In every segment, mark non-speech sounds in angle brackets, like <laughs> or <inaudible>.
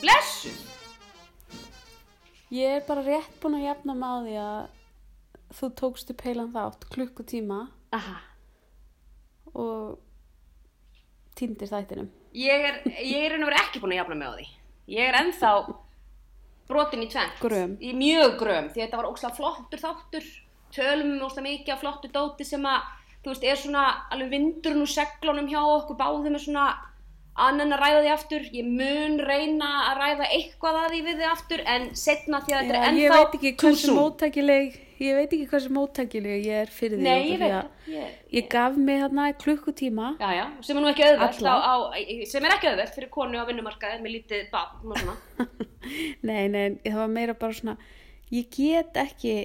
Blessu! Ég er bara rétt búin að jafna mig á því að þú tókstu peilan þátt klukkutíma Aha. og týndir þættinum. Ég er, ég er verið ekki búin að jafna mig á því. Ég er ennþá brotin í tvent. Gröm. Í mjög gröm, því þetta var ókslega flottur þáttur. Tölum við ókslega mikið af flottu dóti sem að, þú veist, er svona alveg vindurinn úr seglunum hjá okkur báðum er svona annan að ræða því aftur. Ég mun reyna að ræða eitthvað að því við því aftur, en setna því að þetta er ég ennþá veit ekki hversu móttækileg, ég veit ekki hversu móttækileg ég er fyrir því. Nei, ég veit. Ég, Ég gaf mig þarna klukkutíma. Já, já, sem er nú ekki auðvelt á, á, sem er ekki auðvelt fyrir konu á vinnumarkaði með lítið barn og svona. <laughs> Nei, nei, það var meira bara svona, ég get ekki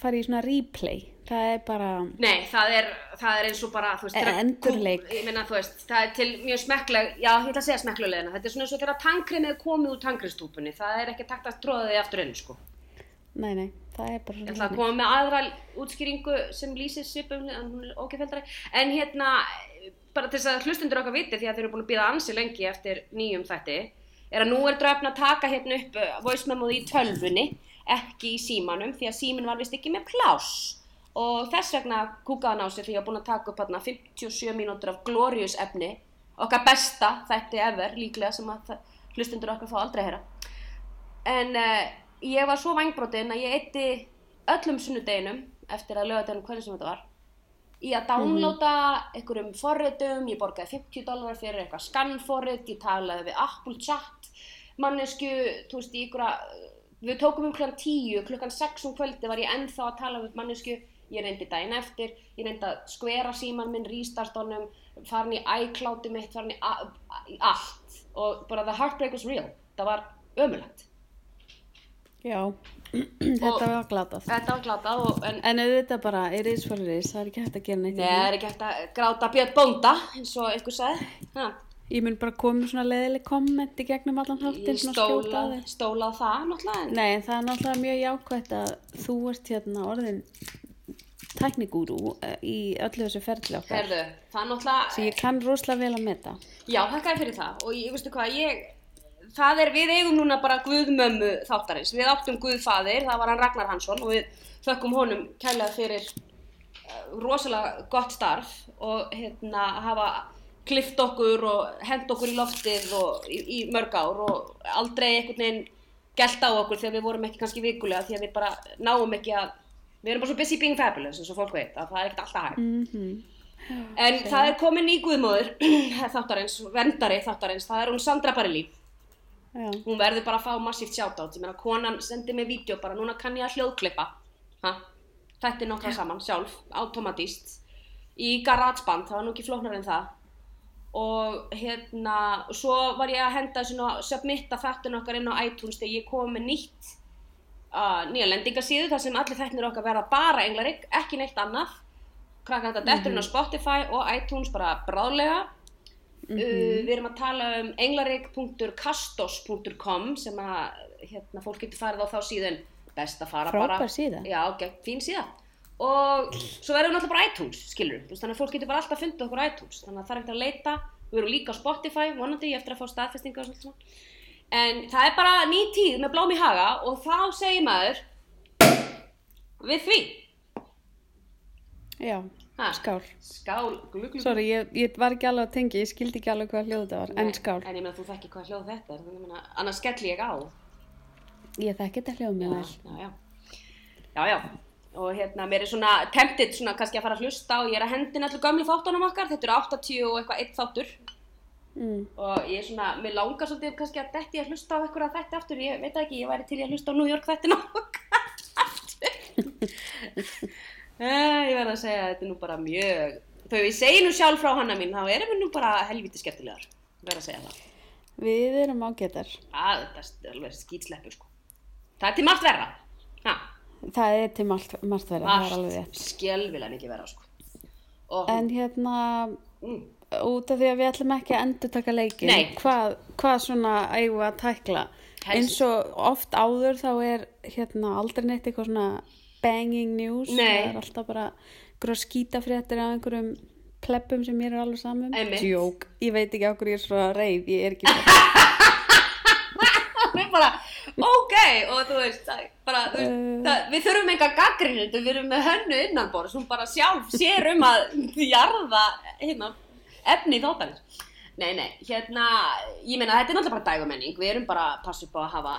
farið í svona replay. Það er bara, Nei, það er, það er eins og bara, veist, þegar- endurleik. Ég meina, veist, það er til mjög smekkleg, já, ég ætla að segja smekklulegina. Þetta er svona eins og þegar tankrið er komið úr tankristúpunni. Það er ekki takt að tróða því aftur inn, sko. nei, nei, það er bara Ég ætla að koma með aðra útskýringu sem lýsir en er ógeðfeldari. En hérna, bara til þess að hlustundur okkar viti, því að þeir eru búin að býða ansi lengi eftir nýjum þætti, er að nú er dröfn að taka hérna upp uh, voice memoði í tölvunni, ekki í símanum, því að símin var vist ekki með pláss. Og þess vegna kúkaðan á sig því að ég var búin að taka upp hérna 57 mínútur af glorious efni, okkar besta þætti ever, líklega sem að hlustundur okkar fá aldrei að heyra. En uh, ég var svo vangbrotin að ég eitti öllum sunnudeginum eftir að lögadeginum hvernig sem þetta var í að downloada einhverjum forritum, ég borgaði 50 dólarar fyrir eitthvað skannforrit, ég talaði við Apple Chat, mannesku, þú veist, í einhverja, við tókum um klukkan 10, klukkan 6 um kvöldi var ég ennþá að tala við mannesku, ég reyndi daginn eftir, ég reyndi að skvera síman minn, restart honum, farin í iCloudi mitt, farin í, allt og bara the heartbreak was real, það var ömulegt. Já, <clears throat> þetta var glatað. Þetta var glatað og, en En auðvitað bara, is what it is, það er ekki hægt að gera neitt. Nei, það er ekki hægt að gráta Björn Bónda, eins og einhver sagði. Ha, Ég mun bara koma með svona leðileg komment í gegnum allan ég svona skjóta stóla, á þig. stóla á það náttúrulega. en- Nei, það er náttúrulega mjög jákvætt að þú ert hérna orðin tæknigúrú eh, í öllu þessu ferli okkar. Herðu, það er náttúrulega, Því ég kann rosalega vel að meta. já, þakka fyrir það. Og ég, veistu hvað, ég, það er, við eigum núna bara Guðmömmu þáttarins. Við áttum Guðfaðir, það var hann Ragnar Hansson og við þökkum honum kærlega fyrir uh, rosalega gott starf og hérna hafa klift okkur og hend okkur í loftið og í, í mörg ár og aldrei einhvern veginn gælt á okkur þegar við vorum ekki kannski vikulega því að við bara náum ekki að við erum bara svo busy being fabulous eins og fólk veit að það er ekkert alltaf hægt. Mm en það er komin í guðmóður <clears throat> þáttarins, verndari þáttarins það er hún Sandra Barilli Já, hún verður bara að fá massíft shoutout ég meina konan sendi mig vídeo bara núna kann ég að hljóðklippa. Þetta er nokkra saman sjálf, automatíst í GarageBand, það var nú ekki flóknar en það. Og hérna svo var ég að henda þessu submitta þættin okkar inn á iTunes þegar ég kom með nýtt uh, nýja lendingasíðu þar sem allir þættinir okkar verða bara englarik, ekki neitt annað. Krakka þetta dettur inn á Spotify og iTunes bara bráðlega. Uh, við erum að tala um englarik.kastos.com sem að hérna, fólk getur farið á þá síðan. Best að fara bara. Frábær síða. já, gegn, fín síða. Og svo verðum við náttúrulega bara iTunes skilur, veist, þannig að fólk getur bara alltaf fundið okkur á iTunes. Þannig að það er ekkert að leita. Við erum líka á Spotify, vonandi ég eftir að fá staðfestingu og svona en það er bara ný tíð með blóm í haga og þá segir maður við því já, Ha. skál. skál, glugg, glugg Sorry, ég, ég var ekki alveg að tengja, ég skildi ekki alveg hvað hljóð þetta var, en skál. en ég meina þú þekki hvað hljóð þetta er meina, annars skelli ég á Ég þekki þetta hljóð mjög vel. já, já. já, já. Og hérna, mér er svona tempted svona kannski að fara að hlusta og ég er að hendina allir gömlu þáttunum okkar, þetta eru 80 og eitthvað eitt þáttur Mm. og ég er svona, mér langar svolítið kannski að detti að hlusta á eitthvað þetta aftur, ég veit ekki, ég væri til að hlusta á New York þættina okkar aftur. <laughs> Eh, ég verð að segja að þetta er nú bara mjög, þó ég segi nú sjálf frá hana mín, þá erum við nú bara helviti skemmtilegar, ég verð að segja það. Við erum ágætar. Að, þetta er alveg skýtsleppu sko. Það er til margt verra. Ha. Það er til margt, margt er alveg margt rétt. skelvilega mikið vera sko. En hérna, mm, út af því að við ætlum ekki að endur taka leikin, hvað, hvað svona eigum við að tækla? Helst- Eins og oft áður þá er hérna aldrei neitt eitthvað svona banging news, það er alltaf bara einhverja skítafréttir af einhverjum pleppum sem mér er alveg saman. Einmitt. Jók, ég veit ekki hverju ég er svo reið, ég er ekki <laughs> svo. og þú veist, bara, þú veist Uh. það, við þurfum enga gaggrinundu, við erum með hönnu innanborðs, hún bara sjálf sér um að jarða hérna, efni þáttanins. Nei, nei, hérna, ég meina, þetta er náttúrulega bara dægumenning, við erum bara að passa upp á að hafa,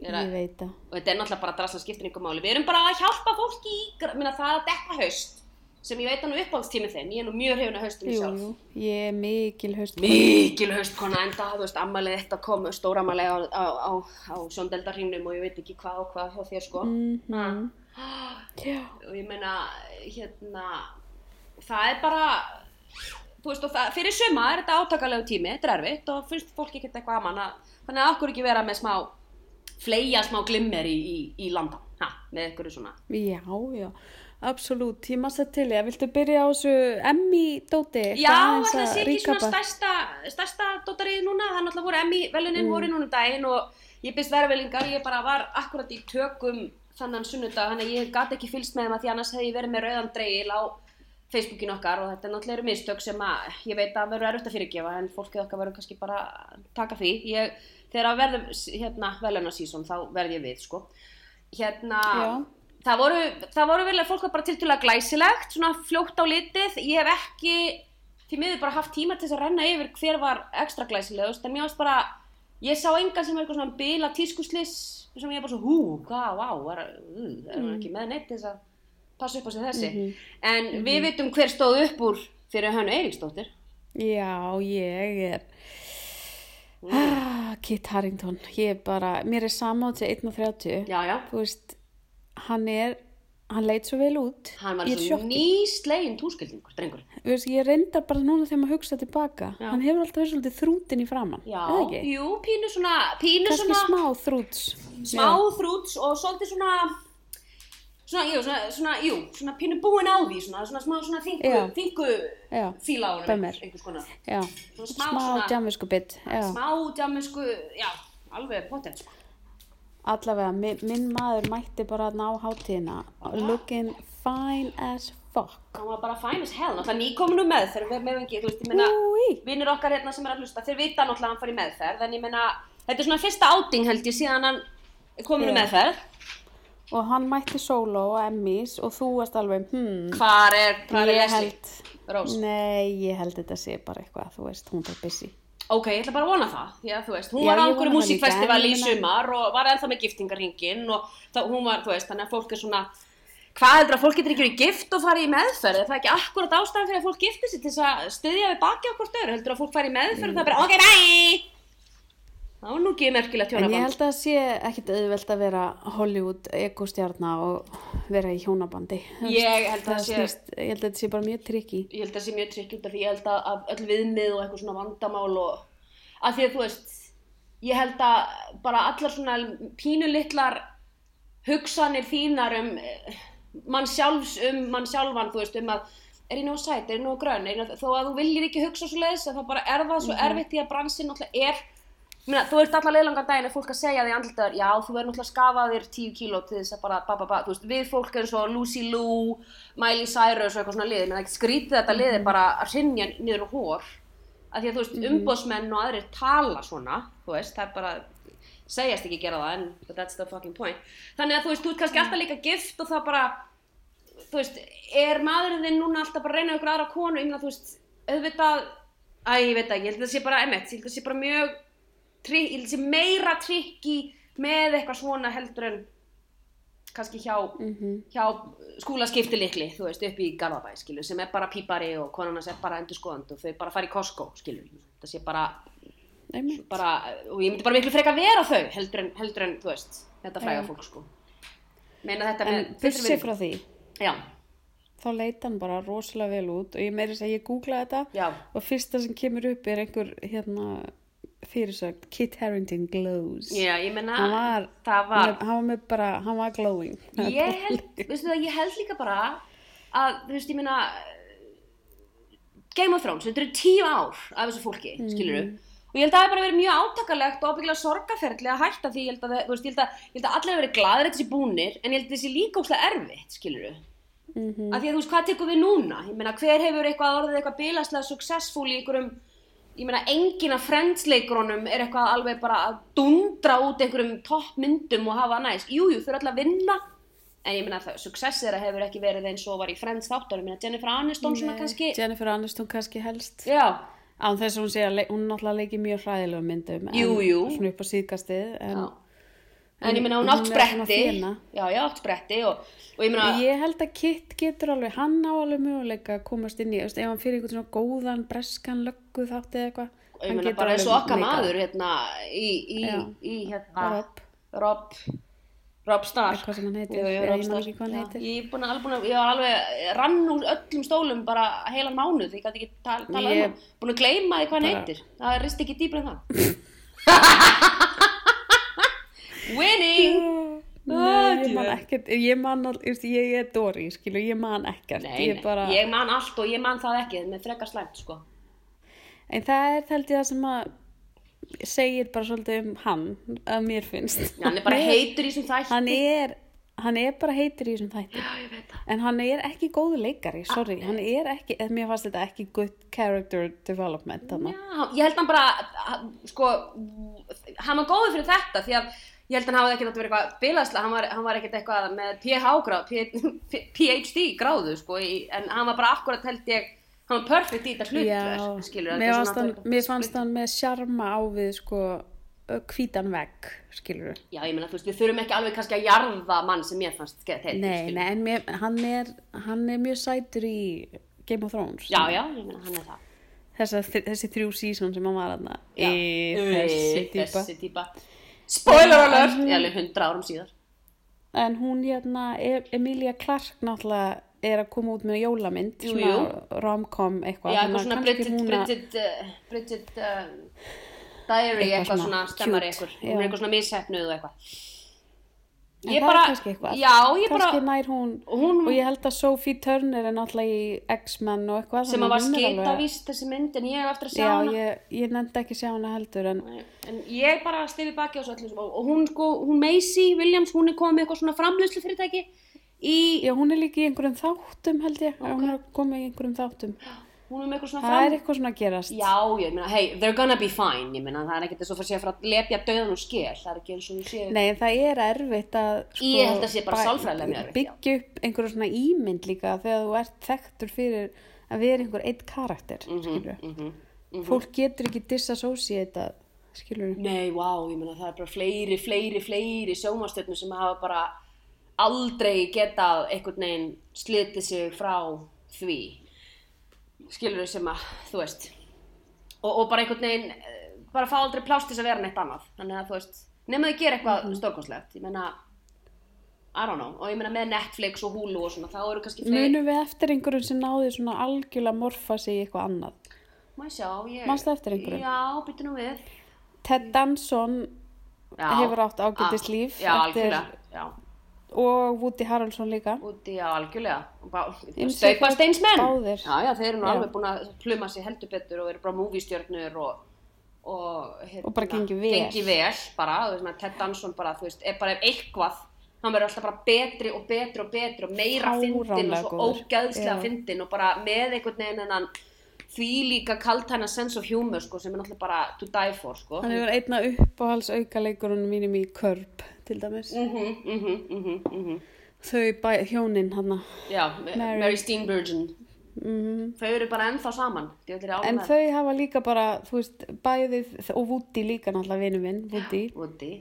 er Ég að, veit það. og þetta er náttúrulega bara drasla skiptir ykkur máli, við erum bara að hjálpa fólki í, minna, það að dekka haust, sem ég veit að nú uppáhaldstími þinn, ég er nú mjög hefuna haustum Jú, sjálf. jú, ég er mikil haust. Mikil haustkona enda, þú veist, ammalið þetta kom, stóramalið á, á, á, á sjóndeldarhingnum og ég veit ekki hvað og hvað hjá þér, sko. Mhm. Ha. Já, Og ég meina, hérna, það er bara, veist, það, fyrir suma er þetta átakalegu tími, þetta er erfitt og finnst fólki ekkert eitthvað aman að, þannig að okkur ekki vera með smá, fleia smá glimmer í, í, í landan, ha, með ykkur svona. já, já. Absolutt, maður sér til ég. Viltu byrja á þessu Emmy-dóti? Já, var það sé ekki svona stærsta, stærsta dótarið núna, það náttúrulega voru Emmy velunin voru núna um daginn og ég byrst verðvelingar, ég bara var akkurat í tökum þannan sunnudag, þannig að ég gati ekki fylgst með þeim að því annars hefði ég verið með rauðan dreigil á Facebookin okkar og þetta er náttúrulega mistök sem að ég veit að verður erfitt að fyrirgefa en fólkið okkar verður kannski bara að taka því. Ég, þegar að verðum hérna velunarsísón þá verð ég við, sko. Hérna, Já. það voru, voru vel að fólk var bara tiltölulega glæsilegt, svona fljótt á litið. Ég hef ekki, því miður bara haft tíma til þess að renna yfir hver var ekstra glæsilegust, en mér varst bara, ég sá engan sem var eitthvað svona bila tískuslis, sem ég bara svo, hú, hvað, vá, var, uh, er hann ekki með neitt til þess að passa upp á sig þessi. En við vitum hver stóð upp úr fyrir Hönnu Eiríksdóttir. Já, ég er... Ah, Kit Harington, ég er bara, mér er samátt til 1.30. Já, já. Veist, hann er, hann leit svo vel út. Hann var svo nýslegin túskildingur, drengur. Veist, ég reyndar bara núna þegar maður hugsa tilbaka. Já. Hann hefur alltaf verið svolítið þrútin í framann. Já, jú, pínu svona, pínu svona, smá þrúts. smá þrúts og svolítið svona, svona, jú, svona, svona, jú, svona pínu búin á því, svona, svona smá svona þingu, Já. þingu Já, fíla á honum, Bömmir. einhvers konar. já. Svona Smá, smá, svona, djamiskubitt. Já. smá djamisku, já, alveg potent, sko. Allavega, minn, minn maður mætti bara ná hátíðina. Looking fine as fuck. Hann var bara fine as hell, náttúrulega nýkominu meðferð, við meðum ekki, þú veist, ég meina, Úi. vinnir okkar hérna sem er að hlusta, þeir vita náttúrulega að hann fari í meðferð, en ég meina, þetta er svona fyrsta áting held ég síðan hann er komin í Já. meðferð. Og hann mætti solo og Emmys og þú varst alveg, hmm, Hvar er, hvar er ég Leslie? held, Rós. nei, ég held þetta sé bara eitthvað, þú veist, hún er busy. Ok, ég ætla bara að vona það, því að þú veist, hún Já, var á ég einhverju vona það líka, músíkfestival en í ég meina- sumar og var ennþá með giftingarhingin og þá, hún var, þú veist, þannig að fólk er svona, hvað heldur að fólk getur ekki verið gift og farið í meðferð? Er það ekki akkurat ástæðan fyrir að fólk gifti sig til þess að styðja við baki okkur stöður? Heldur að fólk farið í meðferð og það er bara, ok, bye! Það var nú ekki merkilegt En ég hjónaband. held að sé ekkit auðvelt að vera Hollywood ekostjarna og vera í hjónabandi. Ég held að það sé- ég held að þetta sé bara mjög trikki. Ég held að það sé mjög trikk út af því ég held að, öll viðmið og eitthvað svona vandamál og að því að þú veist, ég held að bara allar svona pínulitlar hugsanir þínar um eh, mann sjálfs, um mann sjálfan, þú veist, um að er ég nógu sæt, er ég nógu grönn, er ég nógu, þó að þú viljir ekki hugsa svo leiðis, að Meina, þú ert allar leiðlangar daginn ef fólk að segja því andlitaður, já þú verður náttúrulega skafaðir 10 kíló til þess að bara, ba, ba, ba, þú veist, við fólk eins og Lucy Liu, Miley Cyrus og eitthvað svona liði, menn það skrítið þetta liði bara að hrinja niður á hór, að því að þú veist, umbóðsmenn og aðrir tala svona, þú veist, það er bara, segjast ekki gera það, en that's the fucking point. Þannig að þú veist, þú ert kannski alltaf líka gift og það bara, þú veist, er maðurinn þinn núna alltaf bara að reyna ykkur aðra konu, ég meina, þú veist, auðvitað, æ, ég veit ekki, ég held að það sé bara, emitt, ég held að það sé bara mjög, að sé meira trikki með eitthvað svona heldur en kannski hjá, hjá skúlaskipti likli, þú veist, upp í Garðabæ, skilu, sem er bara pípari og konan hans er bara endur skoðand og þau bara fara í Costco, skilu, það sé bara, bara, og ég myndi bara miklu freka vera þau, heldur en, heldur en, þú veist, þetta fræga fólk, sko. Meina þetta En fyrst frá því, Já, þá leit hann bara rosalega vel út og ég meiri að ég googlaði þetta já, og fyrsta sem kemur upp er einhver hérna fyrirsögn Kit Harington glows. já, ég meina, Hann var, það var, hann var með bara, hann var glowing. ég held, veistu það, ég held líka bara að, þú veist, ég meina Game of Thrones, þetta eru tíu ár af þessu fólki, mm. og ég held að það hef bara verið mjög átakalegt og ábyggilega sorgaferðli að hætta því, ég held að, þú veist, ég held að, ég held að allir hafa verið gladir þessi búnir, en ég held að þessi líka óslega erfitt, skilur Mm -hmm. að því að þú veist, hvað tekur við núna? Ég meina, hver hefur eitthvað orðið eitthvað bilaslega successful í einhverjum ég meina engin af friendsleikurunum er eitthvað alveg bara að dundra út einhverjum toppmyndum og hafa næst, jú, jú, þau eru alltaf að vinna. En ég meina það, success þeirra hefur ekki verið eins og var í Friends þáttunum, ég meina Jennifer Aniston svona Nei, kannski, Jennifer Aniston kannski helst. Já, án þess að hún sé að hún náttúrulega leiki mjög hræðilega myndum en Jú, jú. svona upp á síðkastið en já en ég meina hún átt fína. já, já, átt spretti og, og ég meina, ég held að Kit getur alveg hann á alveg möguleika að komast inn í ef hann fyrir einhvern svona góðan breskan löggu þátti eða eitthvað ég meina bara og okkar maður hérna, í, í, Já. í hérna Rob. Rob Rob Stark Eitthvað sem hann heitir, Jú, ég Stark. hann heitir. Ég búin að, alveg ég var alveg rann úr öllum stólum bara heilan mánuð, ég gæti ekki tala, tala Ég- um hann, búin að gleyma því hvað hann heitir það rist ekki dýbra en það <laughs> Winning! Nei, ég man ekkert, ég man all, ég, ég er Dori, skilu, ég man ekkert. Nei, ég bara, ég man allt og ég man það ekki með frekar slæmt sko. En það er held ég það sem að segir bara svolítið um hann að mér finnst. Já, hann er bara <laughs> heitur í þessum þætti. hann er, hann er bara heitur í þessum þætti. Já, ég veit það. En hann er ekki góðu leikari, sorry. Hann er ekki, eða mér fannst þetta ekki good character development þarna. Já, ég held hann bara, sko, hann var góður fyrir þetta því að ég held hann hafi ekkert að vera eitthvað bilaðslega, hann var, hann var ekkert eitthvað með PH gráð, P- PhD gráðu, sko, í, en hann var bara akkurat held ég, hann var perfect í þetta hlutverk, skilur mér fannst, hann, mér fannst hann með sjarma á við sko hvítan vegg, skilur Já, ég meina, þú veist, við þurfum ekki alveg kannski að jarða mann sem mér fannst gett heitir, nei, nei, en mér, hann, er, hann er mjög sætur í Game of Thrones Já, já, ég meina, hann er það. Þessa, þessi þrjú sísón sem hann var Já. í Þessi típa. Spoiler alert! Ég alveg hundra árum síðar. en hún hérna, E- Emilia Clarke náttúrulega er að koma út með jólamynd Jú, svona romcom eitthvað Já, þannig eitthvað að svona kannski Bridget, hún að- Bridget, uh, Bridget uh, Diary, Eitthvað eitthvað svona svona stemmar cute, eitthvað, er eitthvað svona mishefnuð og eitthvað. En Ég það bara, er kannski eitthvað. já, ég bara, kannski nær hún, hún- og ég held að Sophie Turner er náttúrulega í X-Men og eitthvað sem að var skitavíst þessi mynd, en ég hef eftir að sjá já, hana. ég, ég nefndi ekki sjá hana heldur en En ég bara stifi baki á svo öllum, og, og hún sko, hún Macy Williams, hún er komið með eitthvað svona framlöslu fyrirtæki í, já, hún er líka í einhverjum þáttum held ég, hún er komið í einhverjum þáttum hún er með eitthvað svona það fram... er eitthvað svona að gerast. Já, ég meina, hey, they're gonna be fine, ég meina, það er ekkert þess að fara að fara að lepja döðan og skél, það er ekki eins og þú séu. Nei, en það er erfitt að sko, Ég held að sé bara sálfræðilega mjög byggja upp einhverju svona ímynd líka þegar þú ert þekktur fyrir að vera einhver eitt karakter Mhm, skilur fólk getur ekki disassociata skilur Nei, vá, ég meina það er bara fleiri, fleiri, fleiri sjómanstjörnur sem hafa bara aldrei getað einhvern veginn slitið sig frá því skilur sem að, þú veist og, og bara einhvern veginn eh, bara fá aldrei plást þess að vera neitt annað. Þannig að þú veist, nema þau gera eitthvað mm stórkostlegt. Ég meina, I don't know. Og ég meina með Netflix og Hulu og svona þá eru kannski fleiri, munum við eftir einhverjum sem náði svona algjörlega morfa sig í eitthvað annað? Má ég sjá? Ég, Manstu eftir einhverjum? Já, byttu nú við. Ted Danson já, hefur átt ágætis líf Já, algjörlega, já og Woody Harrelson líka úti á algjörlega staupast eins menn báðir. já, já, þeir eru nú Já. alveg búin að pluma sér heldur betur og eru bara movie-stjörnur og og, hérna, Og bara gengi vel. gengi vel bara, þú veist Ted Danson bara, þú veist, er bara eitthvað hann verður alltaf bara betri og betri og betri og meira fyndin og svo ógæðslega Já. fyndin og bara með einhvern veginn hennan því líka kaltæna sense of humor sko, sem er náttúrulega bara to die for sko. hann hefur einna uppáhals aukaleikurunum mínum í Körp til dæmis. Mhm, mhm, mhm, mhm. Þau bæ, hjónin hann Mary. Mary Steenburgen. Mm þau eru bara ennþá saman En þau hafa líka bara, veist, bæðið og Woody líka náttúrulega vinnu minn, Woody, Woody.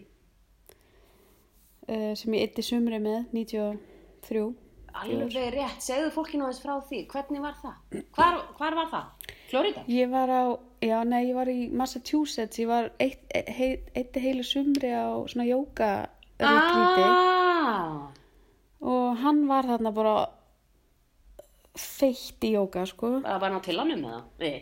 Uh, sem ég eitti sumri með, 93. Alveg rétt, segðu fólkinu aðeins frá því, hvernig var það? Hvar, hvar var það? Florida? Ég var á, já, nei, ég var í Massachusetts, ég var eitt, he, eitt heilu sumri á svona jóka retreati Ah, og hann var þarna bara feitt í jóka, sko. það var hann um það? Nei.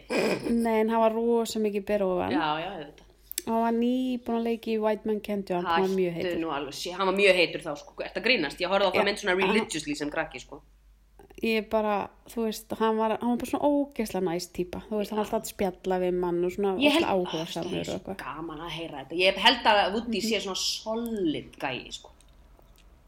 Nei, en hann var rosa mikið berofan. Já, já, ég veit það. Hann var nýbúin að leiki í White Man Can't Jump, hann var mjög heitur. hann var mjög heitur þá, sko, að grínast? Ég horfði á það mynd svona religiously sem krakki, sko. ég bara, þú veist, hann var, hann var bara svona ógeðslega næst típa, þú veist, hann var alltaf að spjalla við mann og svona áhuga það er svo gaman að heyra þetta. Ég held að Woody sé svona solid gæi, sko.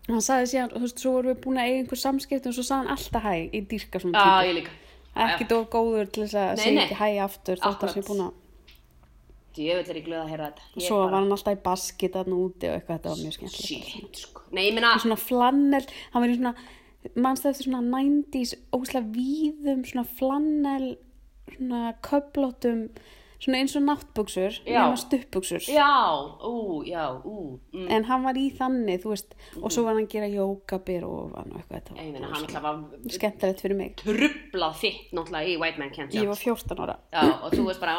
Hann sagði síðan, þú veist, svo vorum við búin að eiga einhver samskiptum og svo sagði hann alltaf hæ í dýrka svona ég líka. Ekki dóf góður til þess að segja ekki hæ aftur þótt að Akkurat. sé búin að djöfull er ég glöð að heyra þetta og Ég svo bara- var hann alltaf í basket þarna úti og eitthvað, þetta var mjög skemmtilegt Shit, sko. Nei, ég meina, svona flannel, hann var í svona mannst eftir svona 90s óslega víðum svona flannel svona köplótum svona eins og náttbuxur Já. nema ú mm. en hann var í þannig, þú veist og svo var hann að gera jókabir og eitthvað þetta Ég var var skemmtilegt fyrir mig. Trublað þitt náttúrulega í White Man Can't ég Jump. var 14 ára. Já, og þú veist bara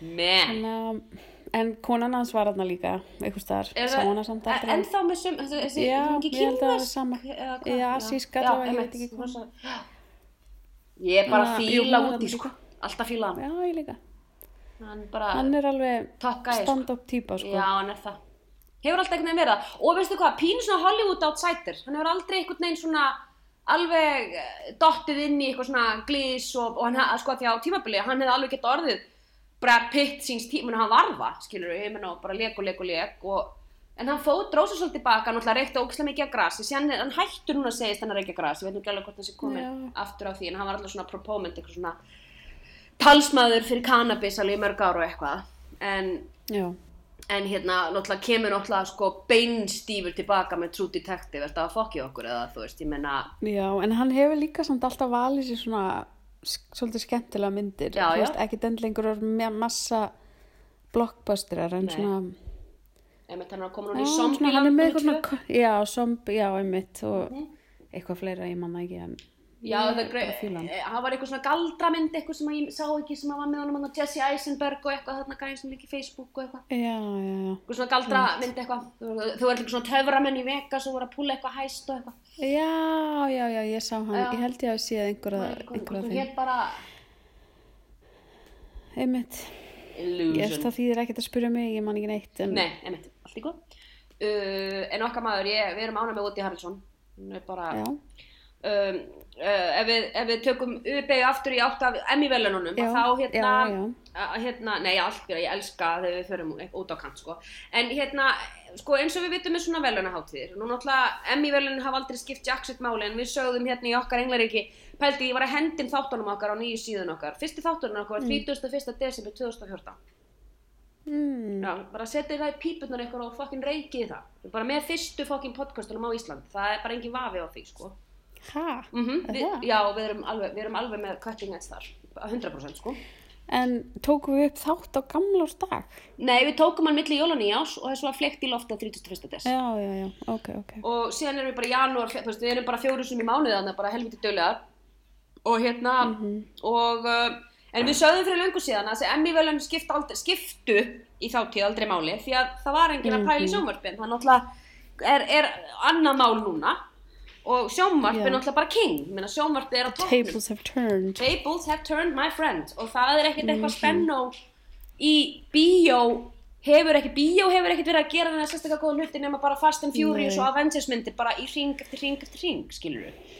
Men <laughs> en, um, en konan hans var hann líka eitthvað samt en- þá með hún ekki ég hvað? Já, allavega, ég veit ekki hvað. Ég er bara að fíla út í sko. Alltaf fíla hann. Já, ég líka. Hann bara hann er alveg sko. stand-up típa sko. Já, hann er það. Hefur alltaf einhvern veginn verið það. Og veistu hvað, pínu svona Hollywood outsider. Hann hefur aldrei einhvern veginn svona alveg eh, dottið inn í eitthvað svona glís og, og hann, ha- sko því á tímabili hann hefði alveg gett orðið Brad Pitt síns tíma, hann var það, skilur við, ég menna og bara leik og leik og en hann fóð, dróð sér svolítið baka, hann alltaf reykti ógislega mikið af grasi, síðan hann hættur núna að segist hann að reykja gras, ég veit nú ekki alveg hvort hann sé komin Já. aftur á því, en hann var alltaf svona proponent, eitthvað svona talsmaður fyrir cannabis alveg í mörg ára og eitthvað, en já, En hérna, náttúrulega kemur náttúrulega sko beinstífur tilbaka með True Detective, ertu að fokkja okkur eða þú veist, ég menna, já, en hann hefur líka samt alltaf valið sér svona svolítið skemmtilega myndir Já, já. veist, ekki dendlingur með massa blockbusterar en Nei. svona einmitt hann er að koma núna í svona, hann er með eitthvað svona, já, zombi, já, einmitt og Mhm. eitthvað fleira, ég manna ekki en Já, það er er greið, hann. Var eitthvað svona galdramynd, eitthvað sem ég sá ekki sem var með honum Jesse Eisenberg og eitthvað þarna gæði sem líka í Facebook og eitthvað. já, já, já, Eitthvað svona galdramynd eitthvað, þú ert eitthvað svona töframenn í Vegas og voru að púla eitthvað hæst og eitthvað. já, já, já, ég sá hann. Já. ég held ég að sé einhverja, einhverja þú hétt bara einmitt, ég veist það þýðir ekkert að spyrja mig, ég man ekki neitt en Nei, einmitt, allt í góð. Uh, en okkar maður, ég, við erum ánað með Woody Harrelson, hann er bara... já, um, uh, ef, við, ef við tökum UB aftur í átt af Emmy-velununum Já, þá hérna, já, uh, hérna nei allt, ég elska þegar við förum út á kant sko. en hérna sko, eins og við vitum með svona velunaháttíðir nú náttúrulega Emmy-velunin hafa aldrei skipt jackset máli en við sögðum hérna í okkar englaríki pældi ég var að hendin þáttunum okkar á nýju síðun okkar fyrsti þáttunum okkar var 31. desember 2014 mm, Já, bara setja það í pípunar eitthvað og fokkin reykið það. Bara með fyrstu fokkin podcastunum á Ísland. Það er bara engin vafi á því, sko. ha, Mm við, það? já, við erum, alveg, við erum alveg með cutting edge þar. 100% sko. en tókum við upp þátt á gamlárs dag Nei, við tókum hann milli jólan í ás og þessu var flekt í lofti á 31. des. já, já, já, ok, ok Og síðan erum við bara í janúar, þú veist, við erum bara fjóru sem í mánuði þannig, bara helviti döglegar. Og hérna, og, uh, en við sögðum fyrir löngu síðan að þessi Emmy-velun skiptu, í þáttíð aldrei máli því að það var enginn að pæla í sjónvarpin. Það náttúrulega er, er annað mál núna og sjónvarp Já. er náttúrulega bara king. Menna, sjónvarp er á toppnum. tables have turned Tables have turned my friend og það er ekkert eitthvað spennó í bíó hefur ekki, bíó hefur ekkert verið að gera þennan sérstaklega góða hluti nema bara Fast and Furious Nei. og Avengers myndir bara í ring eftir ring eftir ring, skilur við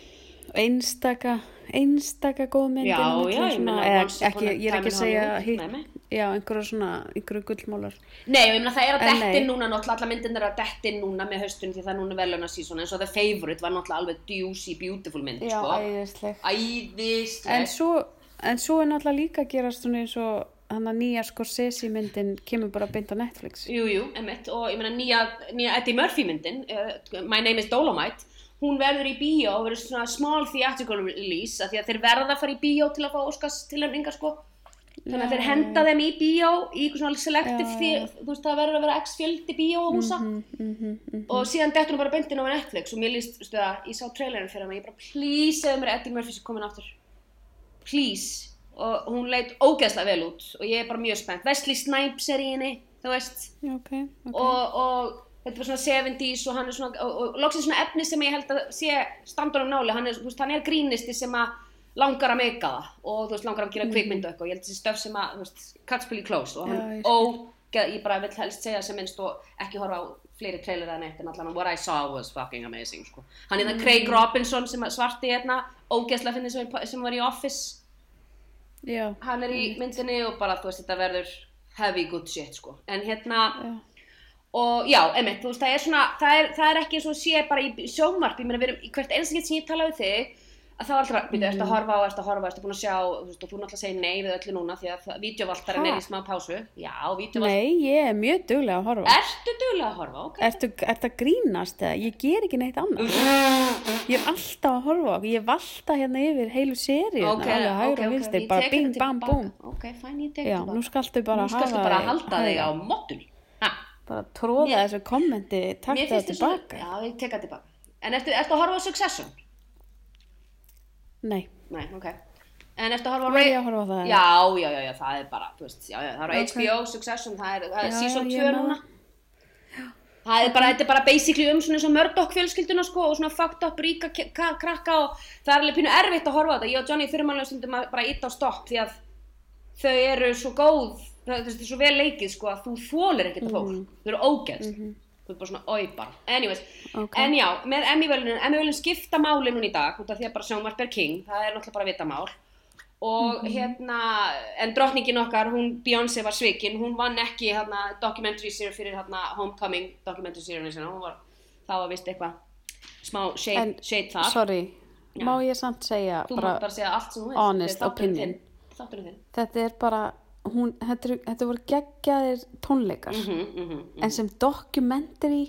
einstaka einstaka góð mynd Já, já, svona, meina, eða, ekki, ég er ekki að segja hitt, Nei, nei. já, einhverju svona einhverju gullmálar. Nei, ég meina það er að En nei. núna náttúrulega alla myndin er að dettin núna með höstun því það er núna veluna sísón eins og The Favourite var náttúrulega alveg juicy, beautiful mynd, já, sko. æðisleg en Æðisleg svo, en svo er náttúrulega líka að gerast svona eins og hann að nýja Scorsese myndin kemur bara beint á Netflix. Jú, jú, emitt, og ég meina nýja, nýja Eddie Murphy myndin, uh, My Name is Dolomite, hún verður í bíó og verður svona small theatrical release af því að þeir verða að fara í bíó til að fá Óskars tilhemningar sko. Þannig að þeir henda þeim í bíó í svona selective, því, þú veist það verður að vera x fjöldi bíó og húsa mm, mm, mm, og síðan dettur hún bara beintin á Netflix og mér líst, veistu það, ég sá trailerin fyrir hana, ég bara please segðu mér Eddie Murphy sé komin aftur. Please. Og hún leit ógeðslega vel út og ég er bara mjög spennt. Wesley Snipes er í henni, þú veist ok, ok og, og þetta var svona 70s og hann er svona, og, og loksins svona efni sem ég held að sé standunum náli, hann er, þú veist, hann er grínisti sem að langar að meika það og þú veist, langar að gera kvikmyndu eitthvað, ég held þessi stöf sem að, þú veist, cuts pretty close og hann, ógeð, ég bara vil helst segja sem minnst og ekki horfa á fleiri trailer en eitt en allan. What I saw was fucking amazing, sko. Hann er það Craig Robinson sem svarti hérna, ógeðslega finnir sem, sem var í Office, já, hann er í myndinni og bara, þú veist, þetta verður heavy good shit, sko. En hérna, já, og já, einmitt, þú veist, það er svona það er, það er ekki eins og sé bara í sjónvarp ég meina, við erum, í hvert einasta gett sem ég tala við þig að þá er alltaf, býtu, Mhm. ertu að horfa á, ertu að horfa, ertu búin að sjá, þú veist, og þú náttúrulega segir nei við öllu núna því að vídeóvaltarinn er í smá pásu. Já, vídeóvalt. Nei, ég er mjög duglega að horfa. Ertu duglega að horfa, ok? Ertu að grínast eða? Ég ger ekki neitt annað. Ég er alltaf að horfa. Ég valta hérna yfir heilu seríu. Ok, ok, ok, ég bara tek bing, þetta bam, tilbaka. búm. Ok, fæn, ég tek Já, þetta bara Nú skaltu bara þig halda þig á hægra. Bara tróða Mér- þessu kommenti, takk það tilbaka. já, ég tek það tilbaka. En ertu, ertu að horfa á Succession? Nei, Nei, ok. En ertu að horfa á Ray- að horfa á það? Já, já, já, já, það er bara, veist, já, já, það er á Ok. HBO, Succession, það er, það er Já, season já, ég 2 man núna. Það er bara, þetta er bara basically um svona eins og Murdoch fjölskylduna sko og svona fucked up ríka krakka og það er alveg pínu erfitt að horfa á þetta. Ég og Johnny fyrir mannlega stundum að bara íta á stopp því að þau eru svo góð, það er svo vel leikið sko að þú þólir ekkert að fólk. Þau eru ógeðst. Þú er bara svona, oi bara. Anyways, Ok. en já, með Emmy-völunum, Emmy-völunum skipta máli núna í dag, út af því að bara sjónvarp er king, það er náttúrulega bara vitamál. Og hérna, en drottningin okkar, hún Beyoncé var svikin, hún vann ekki hérna documentary series fyrir hérna Homecoming documentary series sinna, hún var, það var vist eitthvað smá shade, shade þar. sorry, Já. má ég samt segja Þú mátt bara segja allt sem þú veist. honest opinion. þetta er bara, hún, þetta, þetta voru geggjaðir tónleikar. Mhm, mhm, mhm. En sem documentary,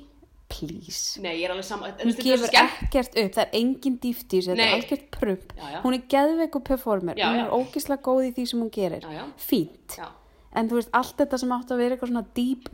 please. Nei, er Hún gefur ekkert upp, það er engin dýft í þessu, þetta er algjört prump. Já, já. Hún er geðveiku performer, Já, hún er ógislega góð í því sem hún gerir. Fínt. En þú veist, allt þetta sem átt að vera eitthvað svona deep,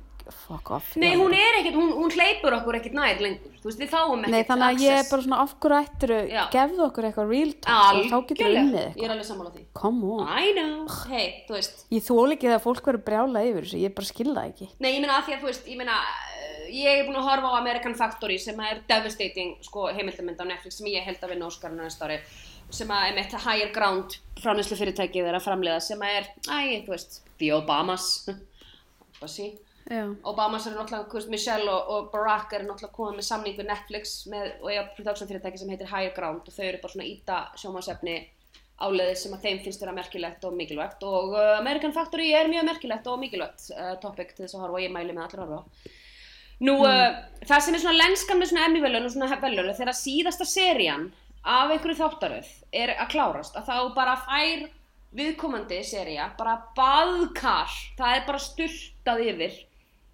fuck off. Nei, hún er ekkert, hún, hún hleypur okkur ekkert nær lengur, þú veist, við fáum ekkert Nei, þannig að ég er access. bara svona, af hverju ættiru, Já. gefðu okkur eitthvað real talk og þá getur Algjörlega. unnið Ég eitthvað. er alveg sammála því. Come on. I know, hei, þú veist. Ég þól ekki þegar fólk verður brjála yfir þessu, ég bara skil það ekki. Nei, ég meina að því að þú veist, ég meina, eh, ég er búin að horfa á American Factory sem er devastating, sko, heimildamönd á Netflix sem ég held að vinna Óskarinu næsta ári sem að er með higher ground framleyslu fyrirtækið er að framleiða sem að er, æ, þú veist, The Obamas, <laughs> Obasi. Já. Obamas eru náttúrulega, Michelle og, og Barack eru náttúrulega komið með samning við Netflix með, og eiga production fyrirtæki sem heitir Higher Ground og þau eru bara svona íta sjómasefni áleiðis sem að þeim finnst vera merkilegt og mikilvægt og uh, American Factory er mjög merkilegt og mikilvægt uh, topic til þess að horfa og ég mæli með allir horfa á. Nú, uh, það sem er svona lenskan með svona Emmy-velun og svona velun þegar síðasta serían af einhverju þáttaröð er að klárast að þá bara fær viðkomandi sería bara baðkar það er bara styrtað yfir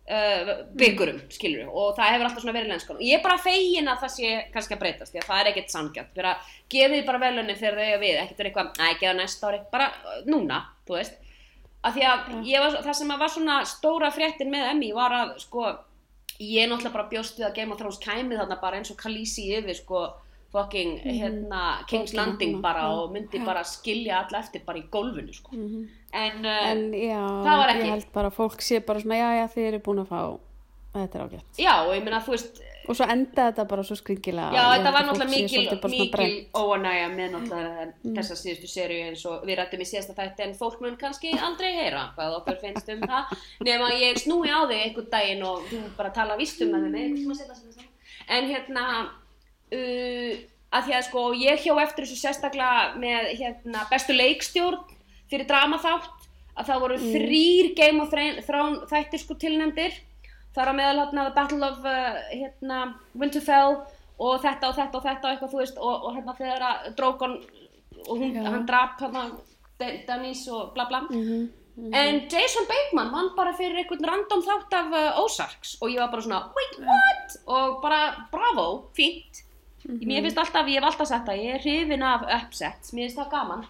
uh, byggurum, skilur og það hefur alltaf svona verið lenskan og ég er bara fegin að það sé kannski að breytast því að það er ekkert sangjart fyrir að gefa því bara velunni þegar þau eiga við ekkert verið eitthvað, næ, gefa næsta ári. Bara uh, núna, þú veist. Að því að var, það sem að var svona stóra fréttin með Emmy var að sko, ég náttúrulega bara bjóst við að Game of Thrones kæmi þarna bara eins og Khaleesi yfir sko, fucking hérna, King's Landing bara og myndi já. bara skilja alla eftir bara í gólfinu sko. en, uh, En já, Það var ekki. ég held bara að fólk sé bara svona, já, já, þið eru búin að fá, þetta er ágætt. já, og ég meina þú veist Og svo enda þetta bara svo skringilega. Já, þetta var að náttúrulega mikil, mikil óanægja með náttúrulega þessa síðustu seríu eins og við rættum í síðasta þætti en fólk mun kannski aldrei heyra hvað okkur finnst um það nema ég snúi á þig einhvern daginn og þú bara tala víst um það með mig en hérna uh, að því að sko ég hjó eftir þessu sérstaklega með hérna bestu leikstjórn fyrir dramaþátt að það voru þrýr Game of Thrones þættir sko tilnefndir. Þar á meðal hérna Battle of uh, hérna, Winterfell og þetta og þetta og þetta og eitthvað þú veist og, og hérna þegar að Drogon og hún, Já. hann drap hérna Da- Daenerys og bla bla. Mhm. en Jason Bateman vann bara fyrir einhvern random þátt af uh, Ozarks og ég var bara svona wait what? Og bara bravo, fínt mér finnst alltaf, ég hef alltaf sagt það ég er hrifin af upsets, mér finnst það gaman.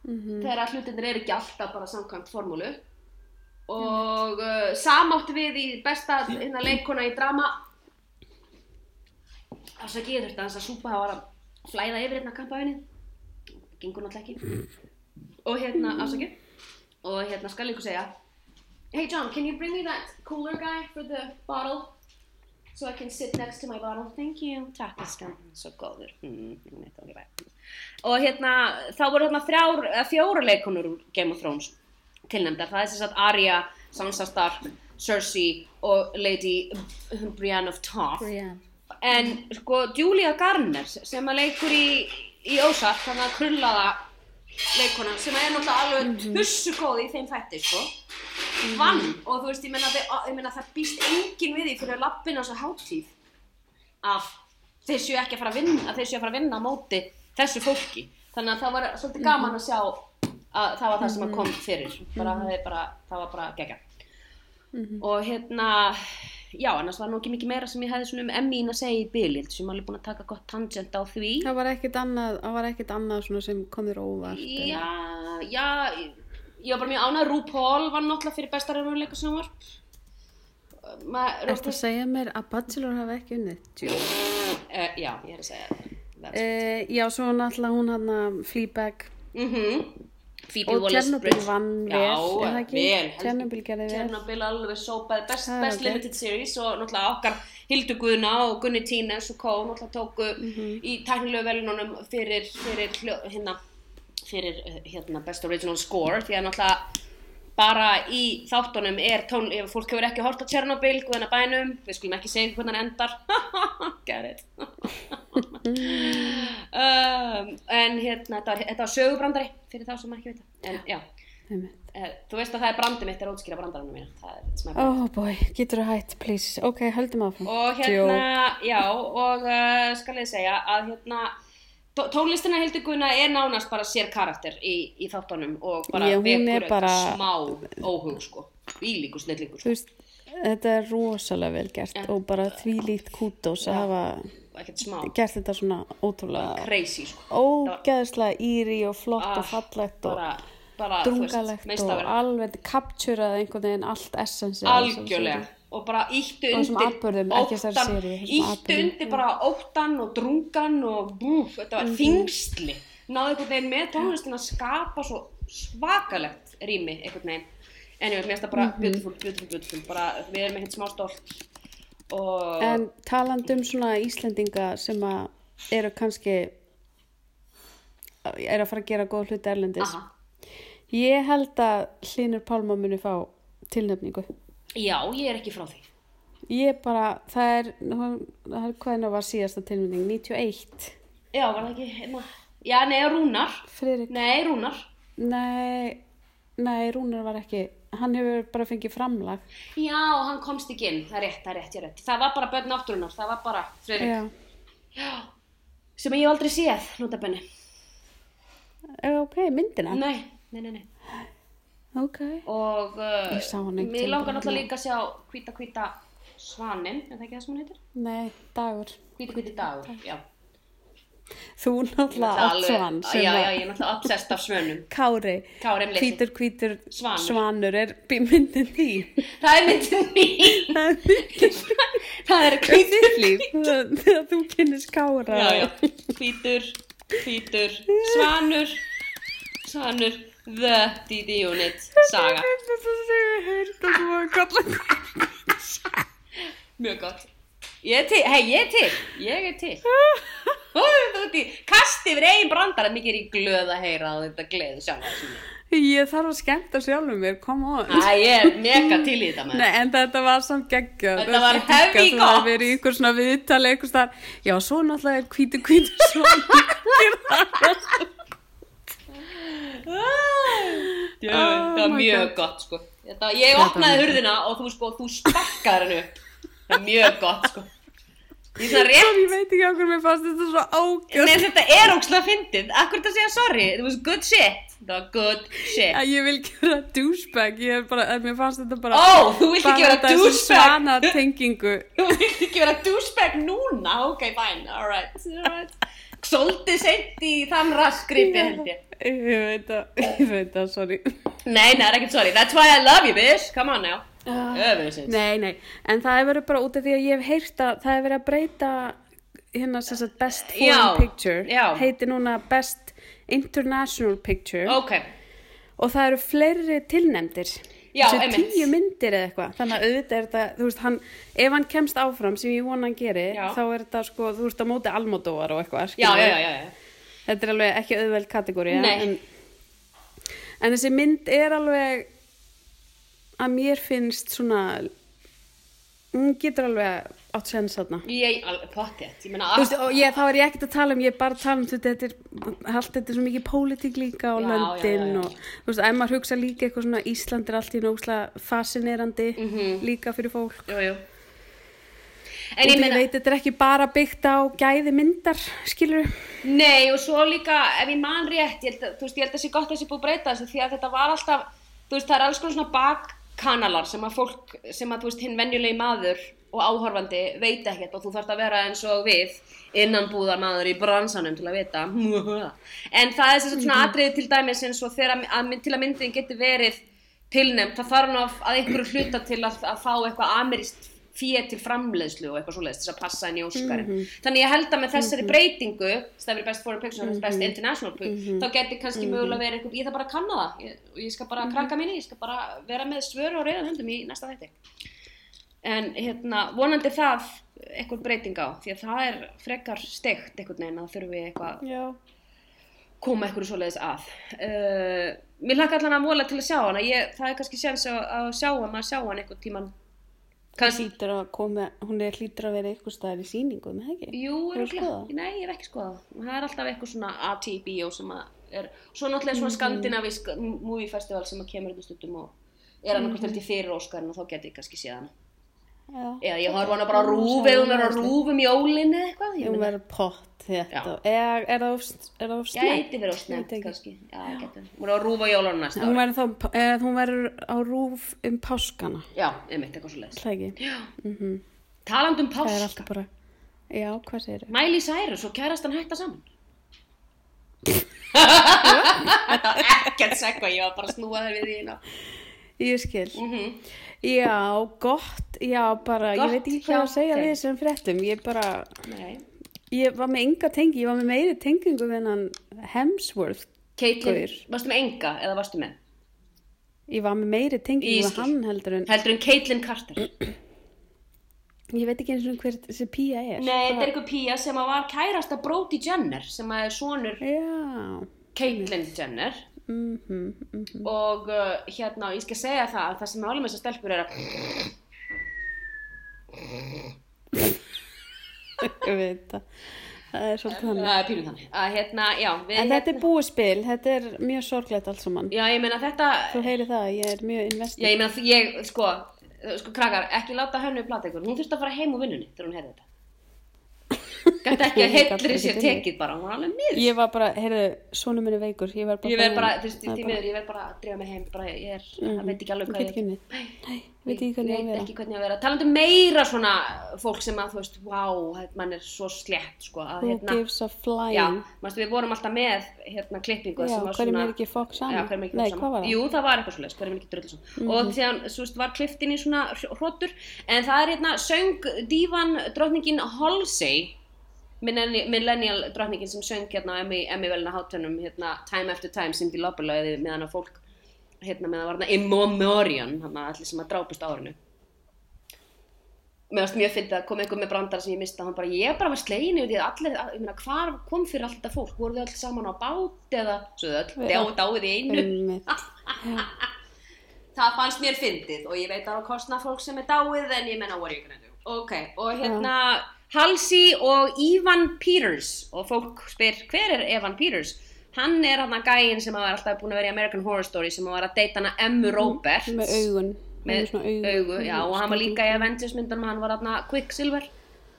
Mhm. þegar að hlutinir er ekki alltaf bara samkvæmt formúlu. Og uh, samáttu við í besta hérna, leikona í drama. Afsaki ég þurfti að þess að súpa það var að flæða yfir hérna kampaðinni gengur náttúrulega ekki. Og hérna, afsaki og hérna skal ég ykkur segja Hey John, can you bring me that cooler guy for the bottle so I can sit next to my bottle. Thank you, takk elskan, svo góður. Mm, og hérna þá voru hérna þrjár, eða fjóra leikonur úr Game of Thrones tilnæmdar, það er þess að Arya, Sansa Stark Cersei og Lady Brienne of Tarth. Brienne. en sko Julia Garner sem að leikur í, í Ozark þannig að krullaða leikona sem er náttúrulega alveg mm góð í þeim þætti sko vann. Og þú veist ég meina, þe- ég meina það býst enginn við því fyrir lappin á þessu hátíð að þeir séu ekki að fara að vinna að þeir séu að fara að vinna á móti þessu fólki. Þannig að það var svolítið gaman að sjá að það var það sem að kom fyrir. Bara, það, er bara, það var bara gegja og hérna já, annars var nú ekki mikið meira sem ég hefði svona um Emmin að segja í byli sem alveg búin að taka gott tangent á því. Það var ekkert annað, það var ekkert annað sem kom þér óvart. eða- Já, já, ég var bara mjög ánægð, RuPaul var náttúrulega fyrir besta raunveruleika sjónvarp. Ma- Ertu að segja mér að Bachelor hafi ekki unnið? Uh, já, ég er að segja. Uh, já, svo náttúrulega hún hann Fleabag Mm Phoebe og Waller-Bridge. vann vel, er Chernobyl gerði vel. Chernobyl alveg sópaði best, er best ok. limited series og náttúrulega okkar Hildur Guðna og Gunni Tínes og Kó náttúrulega tóku Mhm. í tæknilegu velunum fyrir, fyrir, hérna, fyrir eh, hérna, best original score því að náttúrulega bara í þáttunum er tón, ef fólk hefur ekki hort á Chernobyl, guðina bænum, við skulum ekki segja hvernig hann endar, <laughs> get it. <laughs> um, en hérna, þetta var, þetta var sögubrandari fyrir þá sem ekki vita, en já, eh, þú veist að það er brandi mitt er ótskýra brandaranum mína, það er smæð Oh boy, getur þú hætt, please. Ok, höldum áfram. og hérna, já, og uh, skal ég segja að hérna tónlistina Hildur Guðna er nánast bara sér karakter í, í þáttunum og bara er vekur bara- smá óhug sko, ílíkur snillíkur Þú sko. þetta er rosalega vel gert Ja. og bara því lít kútos að hafa gert þetta svona ótrúlega crazy sko ógeðslega íri og flott Ah, og fallegt og bara, bara þú veist, drungalegt og alveg capturað einhvern veginn allt essensi algjörlega og bara þessum undir óttan, atburðum, undir bara óttan og drungan og búf, þetta var þingsli náðu einhvern veginn með tónlistin að skapa svo svakalegt rými einhvern veginn. En ég veit, finnst það bara Mhm. beautiful, beautiful, beautiful. Bara við erum ekkert smá stolt. Og En talandi um svona Íslendinga sem að eru kannski eru að fara að gera góð hluti erlendis. Aha, Ég held að Hlynur Pálma muni fá tilnefningu já, ég er ekki frá því. Ég bara, það er, það er hvaðina var síðasta tilnefning, 91 já, var það ekki, hérna? Já, nei, Rúnar, Friðrik, nei, Rúnar. Nei, nei, Rúnar var ekki, hann hefur bara fengið framlag. Já, hann komst ekki inn, það er rétt, það er rétt, ég er rétt. Það var bara börn náttúrunar, það var bara Friðrik, Já, sem ég aldrei séð, notabenni ok, myndina? Nei, nei, nei, nei Ok, og uh, hann mér langar náttúrulega líka að sjá hvíta hvíta svanin, er það ekki það sem hún heitir? nei, dagur. Hvíta hvíti dagur, já. Þú náttúrulega átt alveg- svan já, já, ég er náttúrulega obsessed af svönum. Kári, hvítur, hvítur Svanur. svanur er myndin því <laughs> það er myndin mín. Það er hvítur líf <laughs> þegar þú kynnist Kára. Já, já, hvítur hvítur, <laughs> svanur svanur the DD unit saga. Mjög gott. Ég er til, hei, ég er til ég er til. Þú ert í kasti yfir eigin brandar en mikið er í glöð að heyra og þetta gleði sjálf Ég þarf að skemmta sjálfum mér, come on. Æ, ég er mega til í þetta með Nei, en þetta var samt geggjað. Þetta var Ég dýrka heavy Þú gott. hefði verið í ykkur svona viðtali ykkur starf Já, svo náttúrulega er hvítu hvítu svanur <laughs> Djöfull, Oh það var mjög God. gott sko þetta, ég opnaði var hurðina og þú sko, þú sparkaði hennu upp það er mjög gott sko ég Ég veit ekki okkur mér fannst þetta svo ágjöð Nei, þetta er ógslag fyndið. Akkur þetta segja sorry. It was good shit. Það var good shit. að ég vil gera douchebag ég er bara, að mér fannst þetta bara Ó, þú vilt ekki vera douchebag. svana tengingu Þú vilt ekki vera douchebag núna. Ok, fine. Alright. Alright. Svolítið seint í þann raskripi held ég. ég veit að, ég veit að, sorry Nei, nei, það er ekkert sorry. That's why I love you, bitch. Come on now. Öfusins. nei, nei, en það er verið bara út af því að ég hef heyrt að það er verið að breyta hérna sem sagt best foreign Já, picture já. heiti núna best international picture Ok. og það eru fleiri tilnefndir Já, einmitt. tíu myndir eða eitthvað þannig að auðvitað er þetta, þú veist, hann ef hann kemst áfram sem ég vona hann geri Já. þá er þetta sko, þú veist, á móti almódóar og eitthvað, Já, já, já, já. þetta er alveg ekki auðveld kategóri en, en þessi mynd er alveg að mér finnst svona hún getur alveg átt sens þarna Ég, alveg. Ég ég, þá er ég ekkert að tala um, ég er bara að tala um þetta, er, allt þetta er svo mikið pólitík líka og Já, löndin já, já. og þú veist, ef maður hugsa líka eitthvað svona Ísland er allt í nógslega fascinerandi Mhm. líka fyrir fólk Jú, jú. En ég ég meina, veit, þetta er ekki bara byggt á gæði myndar, skilur nei og svo líka, ef ég man rétt, ég held að, veist, ég held að sé gott að sé búið breyta þessu því að þetta var alltaf, þú veist, það er alls konar svona bakkanalar sem að fólk, sem að, þú veist, hinn venjulegi maður og áhorfandi veit ekkert og þú þarft að vera eins og við innanbúðar maður í bransanum til að vita. <laughs> En það er svona atriði til dæmis eins og þegar að, til að myndin geti verið tilnefnt, það þarf nú að, að einhverju hluta til að, að fá eitthvað amirist fíð til framleiðslu og eitthvað svoleiðis til að passa inn í Óskarinn. Þannig ég held að með þessari breytingu, það verið best foreign picture, mm best international picture, þá geti kannski mögulega verið einhver, ég þarf bara að kanna það. Ég, og ég skal bara krakka minni, ég skal bara vera með svör og reyðan höndum í næsta þætti. En hérna, vonandi það eitthvað breyting á, því að það er frekar steikt einhvern veginn að þurfi eitthvað Já. koma eitthvað svoleiðis að. Uh, mér hlakka allan að vola til að sjá hana, ég, það er kannski séns að, að sjá hana, að sjá hana einhvern tíman. Koma, hún er hlýtur að vera eitthvað staðar í sýningum, eða ekki? jú, örugglega. skoðað? nei, ég hef ekki skoðað. Og Það er alltaf eitthvað svona AT-bíó sem að er, svo náttúrulega svona skandinavísk movie festival sem að kemur þetta stundum og er annarkvæmt held ég fyrir Óskarinn og þá geti ég kannski séð hana. Já. Eða ég horf á hana bara á Já, rúf sjá eða hún er á hana, rúf um jólin eða eitthvað. Ég Hún verður pott þetta. Já. Er það of, er það of snemmt? gæti verið á Veit snemt kannski. Já. Hún er á rúf á jólunum næsta Hún ári. verður, þá, eða, hún verður á rúf um páskana, Já, einmitt eitthvað svo leiðis. Já. Taland um er páska. já, hvað segir þau? Miley Cyrus og kærastan hætta saman. Þetta <laughs> var ekkert segva, ég var bara að snúa það við því. Ég skil. Mm Já, gott, já, bara, Gott ég veit ekki hvað að segja þeim. við þessum fréttum. Ég bara, Nei. ég var með enga tengi, ég var með meiri tengingu við hennan Hemsworth. Caitlyn, varstu með enga eða varstu með? Ég var með meiri tengingu skil. hann heldur en, Heldur en Caitlyn Carter. <clears throat> ég veit ekki eins og hver þessi pía er. Nei, þetta er eitthvað pía sem að var kærasta Brody Jenner sem er sonur Já, Caitlyn Jenner mhm, mhm. og uh, hérna, ég skal segja það að það sem með þessar stelpur er að Ég veit það. Það er svolítið þannig. það er pínum þannig að hérna, já, við En þetta er búið spil, þetta er mjög sorglegt allt saman. já, ég meina þetta Þú heyri það, ég er mjög Já, investið. ég meina, ég, sko, sko, krakkar, ekki láta hennu plata ykkur. Hún þurfti að fara heim úr vinnunni þegar hún heyrði þetta. Gæti ekki að Ég ekki sér tekið. bara, hún var alveg miður. Ég var bara, heyrðu, svona minni veikur, ég bara... Ég verð bara, farin- þú veist, er bara- miður, ég verð bara að drífa mig heim, bara, ég er, það veit ekki alveg hvað ekki unnið. Nei, veit ekki hvernig ég veit hvernig að vera. Talandi um meira svona fólk sem að, þú veist, wow, mann er svo slétt, sko, að, Who hérna, gives a flying? já, mástu, við vorum alltaf með, hérna, klippingu Já, hverjum er ekki fokk saman? Er Nei, hvað var það? Jú, það var eitthvað svo leys, hverjum er millennial drottningin sem söng hérna á Emmy, velina hátunum, hérna Time After Time, Cindy Lauper lögði meðan að fólk, hérna meðan það var hérna In Memoriam, hérna allir sem að drápust á árinu. Mér varst mjög fyndið að koma einhver með brandara sem ég mista, hann bara, ég bara var slegin yfir því að allir, ég meina, hvar kom fyrir allt þetta fólk, voru þau öll saman á bát eða, svo þau öll, dáið í einu. <laughs> Það fannst mér fyndið og ég veit að það kostna fólk sem er dáið en ég menna what are you gonna do. Ok, og hérna Halsey og Ivan Peters og fólk spyr hver er Evan Peters? Hann er hann að gæinn sem var alltaf búin að vera í American Horror Story sem var að deyta hana Emmu Roberts. Með augun. Með augu. augu, já, og hann var líka í Avengers myndunum, hann var hann Quicksilver,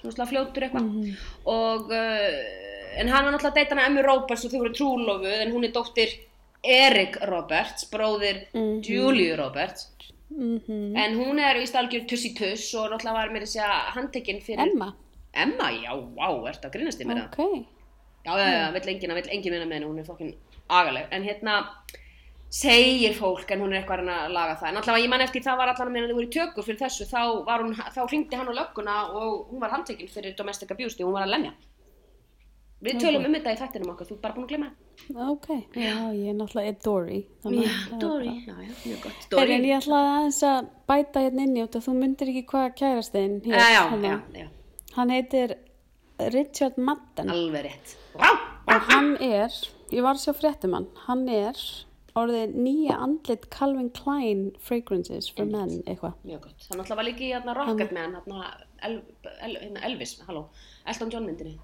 svona fljótur eitthvað. Mhm. Og, uh, en hann var náttúrulega að deyta hana Emmu Roberts og þau voru trúlofuð en hún er dóttir Erik Roberts, bróðir Mhm. Julie Roberts. Mhm. En hún er víst algjör tussi tuss og náttúrulega var mér að segja handtekinn fyrir... Emma? Emma, já, vá, ertu að grínast í mér það? Ok. Já, já, já, vill enginn, vill enginn vinna með henni, hún er fokkin agaleg. En hérna, segir fólk, en hún er eitthvað að að laga það. En allavega, ég man eftir, það var allavega meðan þau voru í tökur fyrir þessu, þá, var hún, þá hringdi hann á lögguna og hún var handtekinn fyrir domestic abuse, því hún var að lemja. Við tölum um þetta í þættinum okkar, þú er bara búin að glemma það. Ok. Já, ég er náttúrulega Dory. þannig Já, að bara- já, já, mjög gott. Dory, En ég ætlaði aðeins að bæta hérna inn í út að þú myndir ekki hvað kærastinn já, já, hérna. já, já, Hann heitir Richard Madden. alveg rétt. Og hann er, ég var að sjá fréttum hann, hann er orðið nýja andlit Calvin Klein fragrances for men eitthvað. Mjög gott. Það náttúrulega var líka í hérna Rocketman, hérna El, El, hérna Elvis, halló, Elton John myndinni.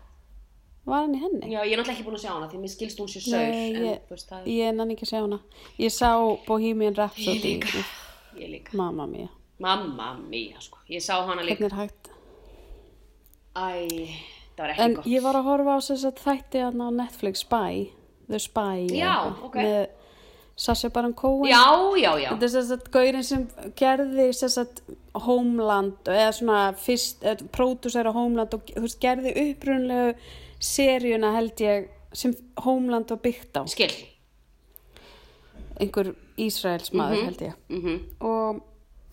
Var hann í henni? Já, ég er náttúrulega ekki búin að sjá hana því mér skilst hún sér saur, Nei, en ég, þú veist það, ég nenni ekki að sjá hana. Ég sá Bohemian Rhapsody. Ég líka. ég líka. Mamma mía. Mamma mía, sko. Ég sá hana líka. Hvernig er hægt? Æ, það var ekki En gott. ég var að horfa á þess að þætti hann á Netflix Spy, The Spy Já, eitthvað, ok. með Sasha Baron Cohen Já, já, já. Þetta er þess að gaurin sem gerði þess að Homeland eða svona fyrst, eða pródúsera Homeland og veist, gerði upprunlegu seríuna held ég sem Homeland var byggt á Skil. einhver Ísraels maður held ég Mm og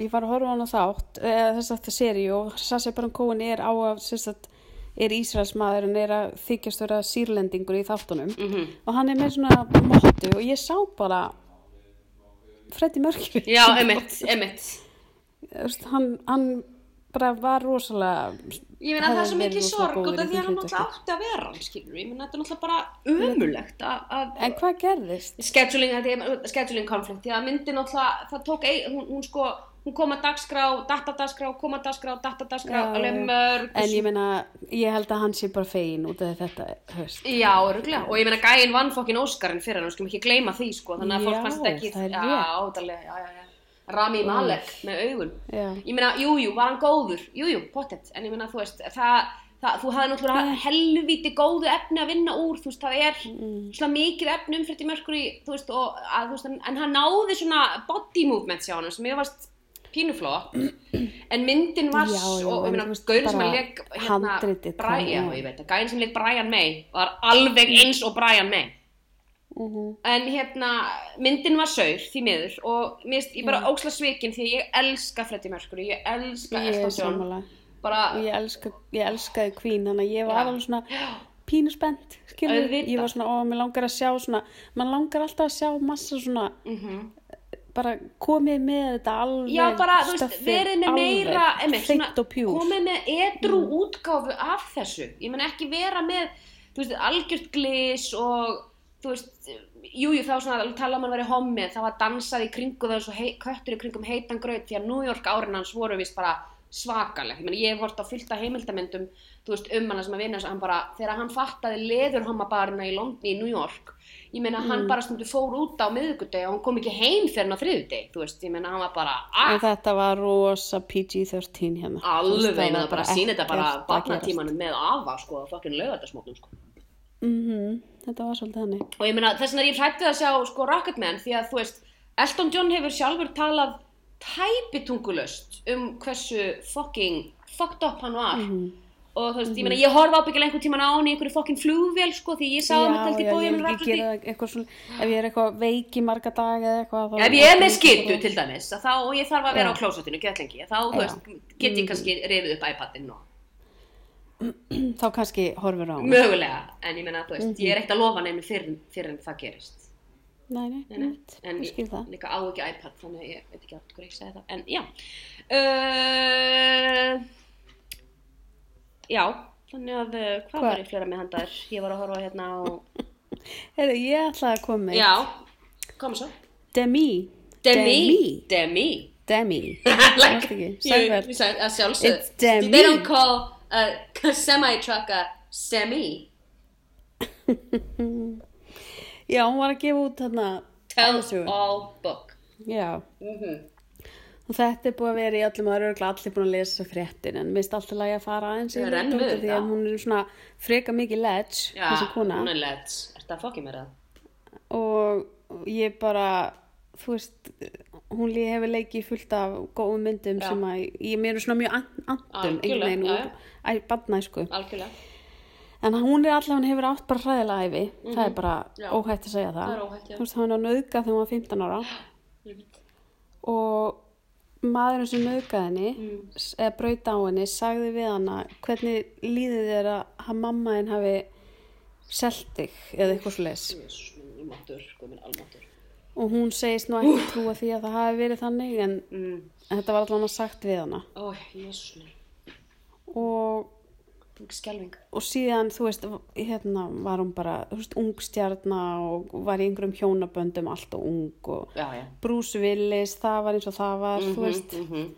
ég var að horfa á hana þátt þess að það seri og Sasha Baron Cohen er á að sagt, er Ísraels maður en er að þykjast vera sýrlendingur í þáttunum Mhm. og hann er með svona mottu og ég sá bara Freddie Mercury Já, emitt, emitt. Hann, hann bara var rosalega Ég meina það er svo mikið sorg út af í því að hann náttúrulega átti að vera hann, skilur Ég meina þetta er náttúrulega bara umulegt en hvað gerðist? scheduling, er konflikt því að myndi náttúrulega, það tók ein, hún, hún sko, hún kom að dagskrá, datadagskrá, kom að dagskrá, datadagskrá, alveg mörg. En ég meina, ég held að hann sé bara fegin út af þetta höst Já, öruglega, og ég meina gæinn vann fokkin Óskarinn fyrir hann, við skulum ekki gleyma því sko, þannig að fólk Já, fannst þetta ekki, það er já, rétt. átalega, já, já, já, Rami Malek með augun, Já. ég meina, jú, jú, var hann góður, jú, jú, pottet, en ég meina, þú veist, það, það þú hafði náttúrulega helviti góðu efni að vinna úr, þú veist, það er Mm. svona mikið efni um Freddie Mercury, þú veist, og að, þú veist, en, en hann náði svona body movements hjá hann, sem ég varst pínufló, en myndin var, Já, já, og, og ég meina, gaurin sem að leik, hérna, Brian, það, ég veit, að gærin sem leik Brian May var alveg eins og Brian May, Mhm. en hérna, myndin var saur, því miður, og finnst- ég bara ósla svikin því ég elska Freddie Mercury, ég elska Elton John, bara, og ég, elska, ég elskaði Queen þannig að ég var alveg svona pínu spennt skilur, ég var svona, ó, mér langar að sjá svona mann langar alltaf að sjá massa svona mhm, bara komið með þetta alveg Já, bara, þú veist, verið með meira, einmitt, svona, komið með edru útgáfu af þessu. Ég menn ekki vera með, veist, algjört glis og, þú veist, jú, jú, þá svona, tala um hann verið hommið, það var dansað í kringu og hei, köttur í kringum heitan graut því að New York árin hans voru vist bara svakaleg. Ég ég vort á þú veist, um hana sem að vinna þess að hann bara, þegar hann fattaði leðurhammabarina í London, í New York, ég meina, Mm. hann bara stundu fór út á miðvikudegi og hann kom ekki heim fyrir hann á þriðudegi, þú veist, ég meina, hann var bara, ah, en þetta var rosa PG-13 hérna Alveg, það var bara að sína þetta bara barnatímanum með afa sko, fokkin laugardagsmótnum sko. Mhm, þetta var svolítið hannig Og ég meina þess vegna er ég hrættið að sjá sko Rocketman því að þú veist, Elton John hefur sjálfur talað tæpitungulöst um hversu fucking fucked up hann var. Mhm. Og þú veist, ég meina ég horfa ábyggilega einhvern tíman á hann í einhverju fokkin flugvél sko því ég sá hann telt í ég gera eitthvað svona ef ég er eitthvað veik í marga daga eða eitthvað Ef ég er með skyttu til dæmis þá, og ég þarf að vera Já. á klósettinu, get lengi, þá, þú veist, get ég Mhm. kannski rifið upp iPadinn og <clears throat> þá kannski horfir á hann mögulega, en ég meina, þú veist, Mhm. ég er ekkert að lofa nefnir fyrir, fyrir en það gerist. nei, nei, Nei, nei. En ég það líka á ekki iPad, þannig ég veit ekki allt hvað ég segi það. En já, þannig að uh, hvað Hvað? var ég flera með handar? Ég var að horfa hérna á, Heyrðu, ég ætlaði að koma með já, koma svo. Demi Demi, Demi. Demi <laughs> like, að sjálfsög. It's Demi. They don't call a semi-truck a semi. <laughs> Já, hún var að gefa út þarna Tell all book. Já, Mm og þetta er búið að vera í öllum og það eru allir búin að lesa fréttin en mér finnst alltaf lagi að fara aðeins rennum þetta því þetta. að hún er svona freka mikið ledge Já, hún er let's. Ertu að fokki mér það? og ég bara þú veist, hún hefur leikið fullt af góðum myndum Já. sem að ég mér er svona mjög an- andum einhvern veginn badnæsku Algjörlega. en hún er allavega, hún hefur átt bara hræðilega æfi það er bara Mhm. Já. óhætt að segja það, Það er óhætt, þú veist, hann var nöðgað þegar hún var 15 ára og maðurinn sem nöðgaði henni Mm. eða braut á henni sagði við hana hvernig líðið þér að að mamma henn hafi selt þig eða eitthvað almatur. og hún segist nú ekki trúa því að það hafi verið þannig en, Mm. þetta var allavega sagt við jésús minn, og, skjálfing. og síðan þú veist hérna var hún bara veist, ung stjarna og var í einhverjum hjónaböndum allt og ung og Willis, það var eins og það var þú veist, Mhm,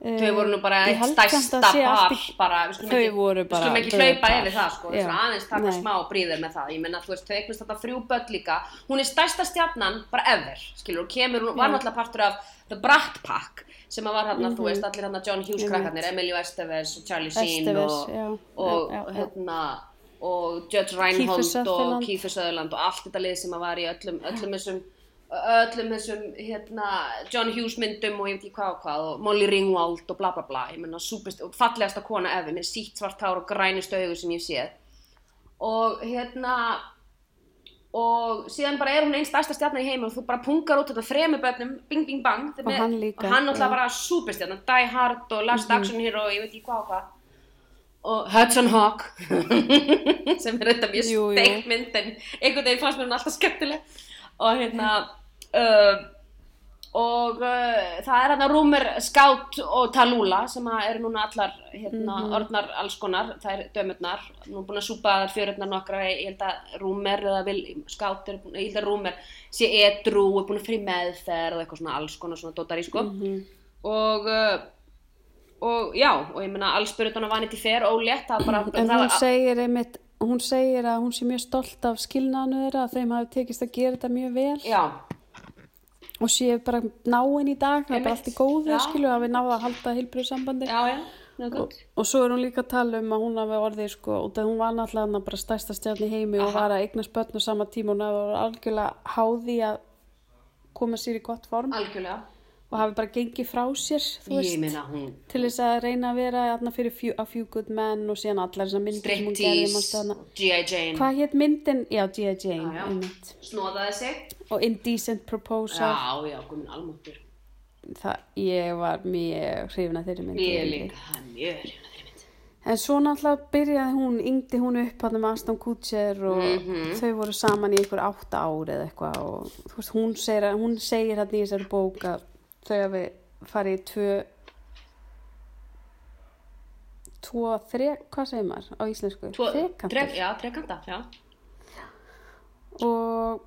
Þau voru nú bara eitt par í- bara, við skulum ekki, bara skulum ekki hlaupa yfir það sko, skulum aðeins taka Nei. smá bríðir með það, ég menna þú veist, þau eignast þetta þrjú börn líka, hún er stærsta stjarnan bara ever, skilur, og kemur, hún var Já. náttúrulega partur af The Brat Pack sem að var hérna, þú Mhm. veist, allir hérna John Hughes krakkarnir, Emilio Estevez og Charlie Sheen Estevez, og, já, og já, já, hérna og Judge Reinhold og Sutherland. Kiefer Sutherland og allt þetta lið sem að var í öllum, öllum þessum öllum þessum hérna, John Hughes myndum og ég veit ekki hvað og hvað og Molly Ringwald og bla bla bla. Menna súpist og fallegasta kona efi með sítt svart hár og grænust augu sem ég séð. Og hérna og síðan bara er hún einn stærsta stjarnar í heim og þú bara pungar út þetta þremu börnum bing bing bang Og hann líka, og hann já. Mhm. bara súpistjarnar Die Hard og Last Action Hero og ég veit ekki hvað og hvað. Og Hudson Hawk <laughs> sem er þetta mjög steikt mynd en einhvern veginn fannst mér hún alltaf skemmtileg. Og hérna uh, og uh, það er hérna Rúmer, Scout og Talula sem að eru núna allar hérna, Mhm. orðnar alls konar, það er dömurnar nú búin að súpa þar fjörurnar nokkra ég held að Rúmer eða vil, Scout er, ég held að Rúmer sé edru er búin að frí meðferð og eitthvað svona alls konar svona dótar í sko Mhm. og uh, og já, og ég meina allspyrutana vanið til fer ólétt, bara En hún segir einmitt, hún segir að hún sé mjög stolt af skilnaðinu þeirra, að þeim hafi tekist að gera þetta mjög vel já, og sé bara náinn í dag, það er bara allt í góðu, Já. skilu, að við náða að halda heilbrið sambandi. já, já, það er Og, og svo er hún líka að tala um að hún hafi orðið, sko, og það hún var náttúrulega bara stærsta stjarn í heimi og Aha. var að eignast börn á sama tíma og hún hafi algjörlega háði að koma sér í gott form algjörlega, og hafi bara gengið frá sér, veist. meina hún til þess að reyna að vera fyrir few, a few good men og síðan allar þessar myndir sem hún gerði manstu þarna. Striptease, G.I. Jane hvað hétt myndin? Já, G.I. Jane Já, já. snóðaði sig og Indecent Proposal já, já, komin almáttur ég var mjög hrifin að þeirri mynd ég líka, mjög hrifin að þeirri mynd en svo náttúrulega byrjaði hún yngdi hún upp hann með Aston Kutcher og Mhm. þau voru saman í einhver átta ári eða eitthvað og veist, hún segir, segir hann í þessari bók að þau hafi farið í tvö tvo, þrek, hvað segir maður á íslensku? Trek- já, trekanta, já. Og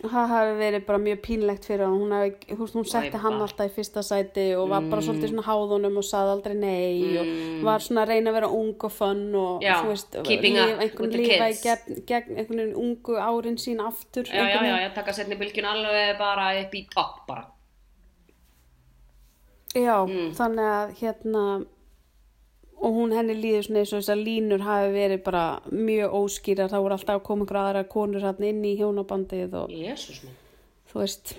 það hafi verið bara mjög pínlegt fyrir hann. Hún, hafi, veist, hún setti hann alltaf í fyrsta sæti og var bara svolítið svona háðunum og saði aldrei nei Mm. og var svona að reyna að vera ung og fönn og Já, veist, up einhvern kids. gegn, gegn einhvern ungu árin sín aftur já, já, já, ég taka setni bylgjun alveg bara upp í topp bara já Mm. þannig að hérna og hún henni líður svona eins og þessar línur hafi verið bara mjög óskýrar það voru alltaf að einhver aðra konur hann inn í hjónabandið og minn, þú veist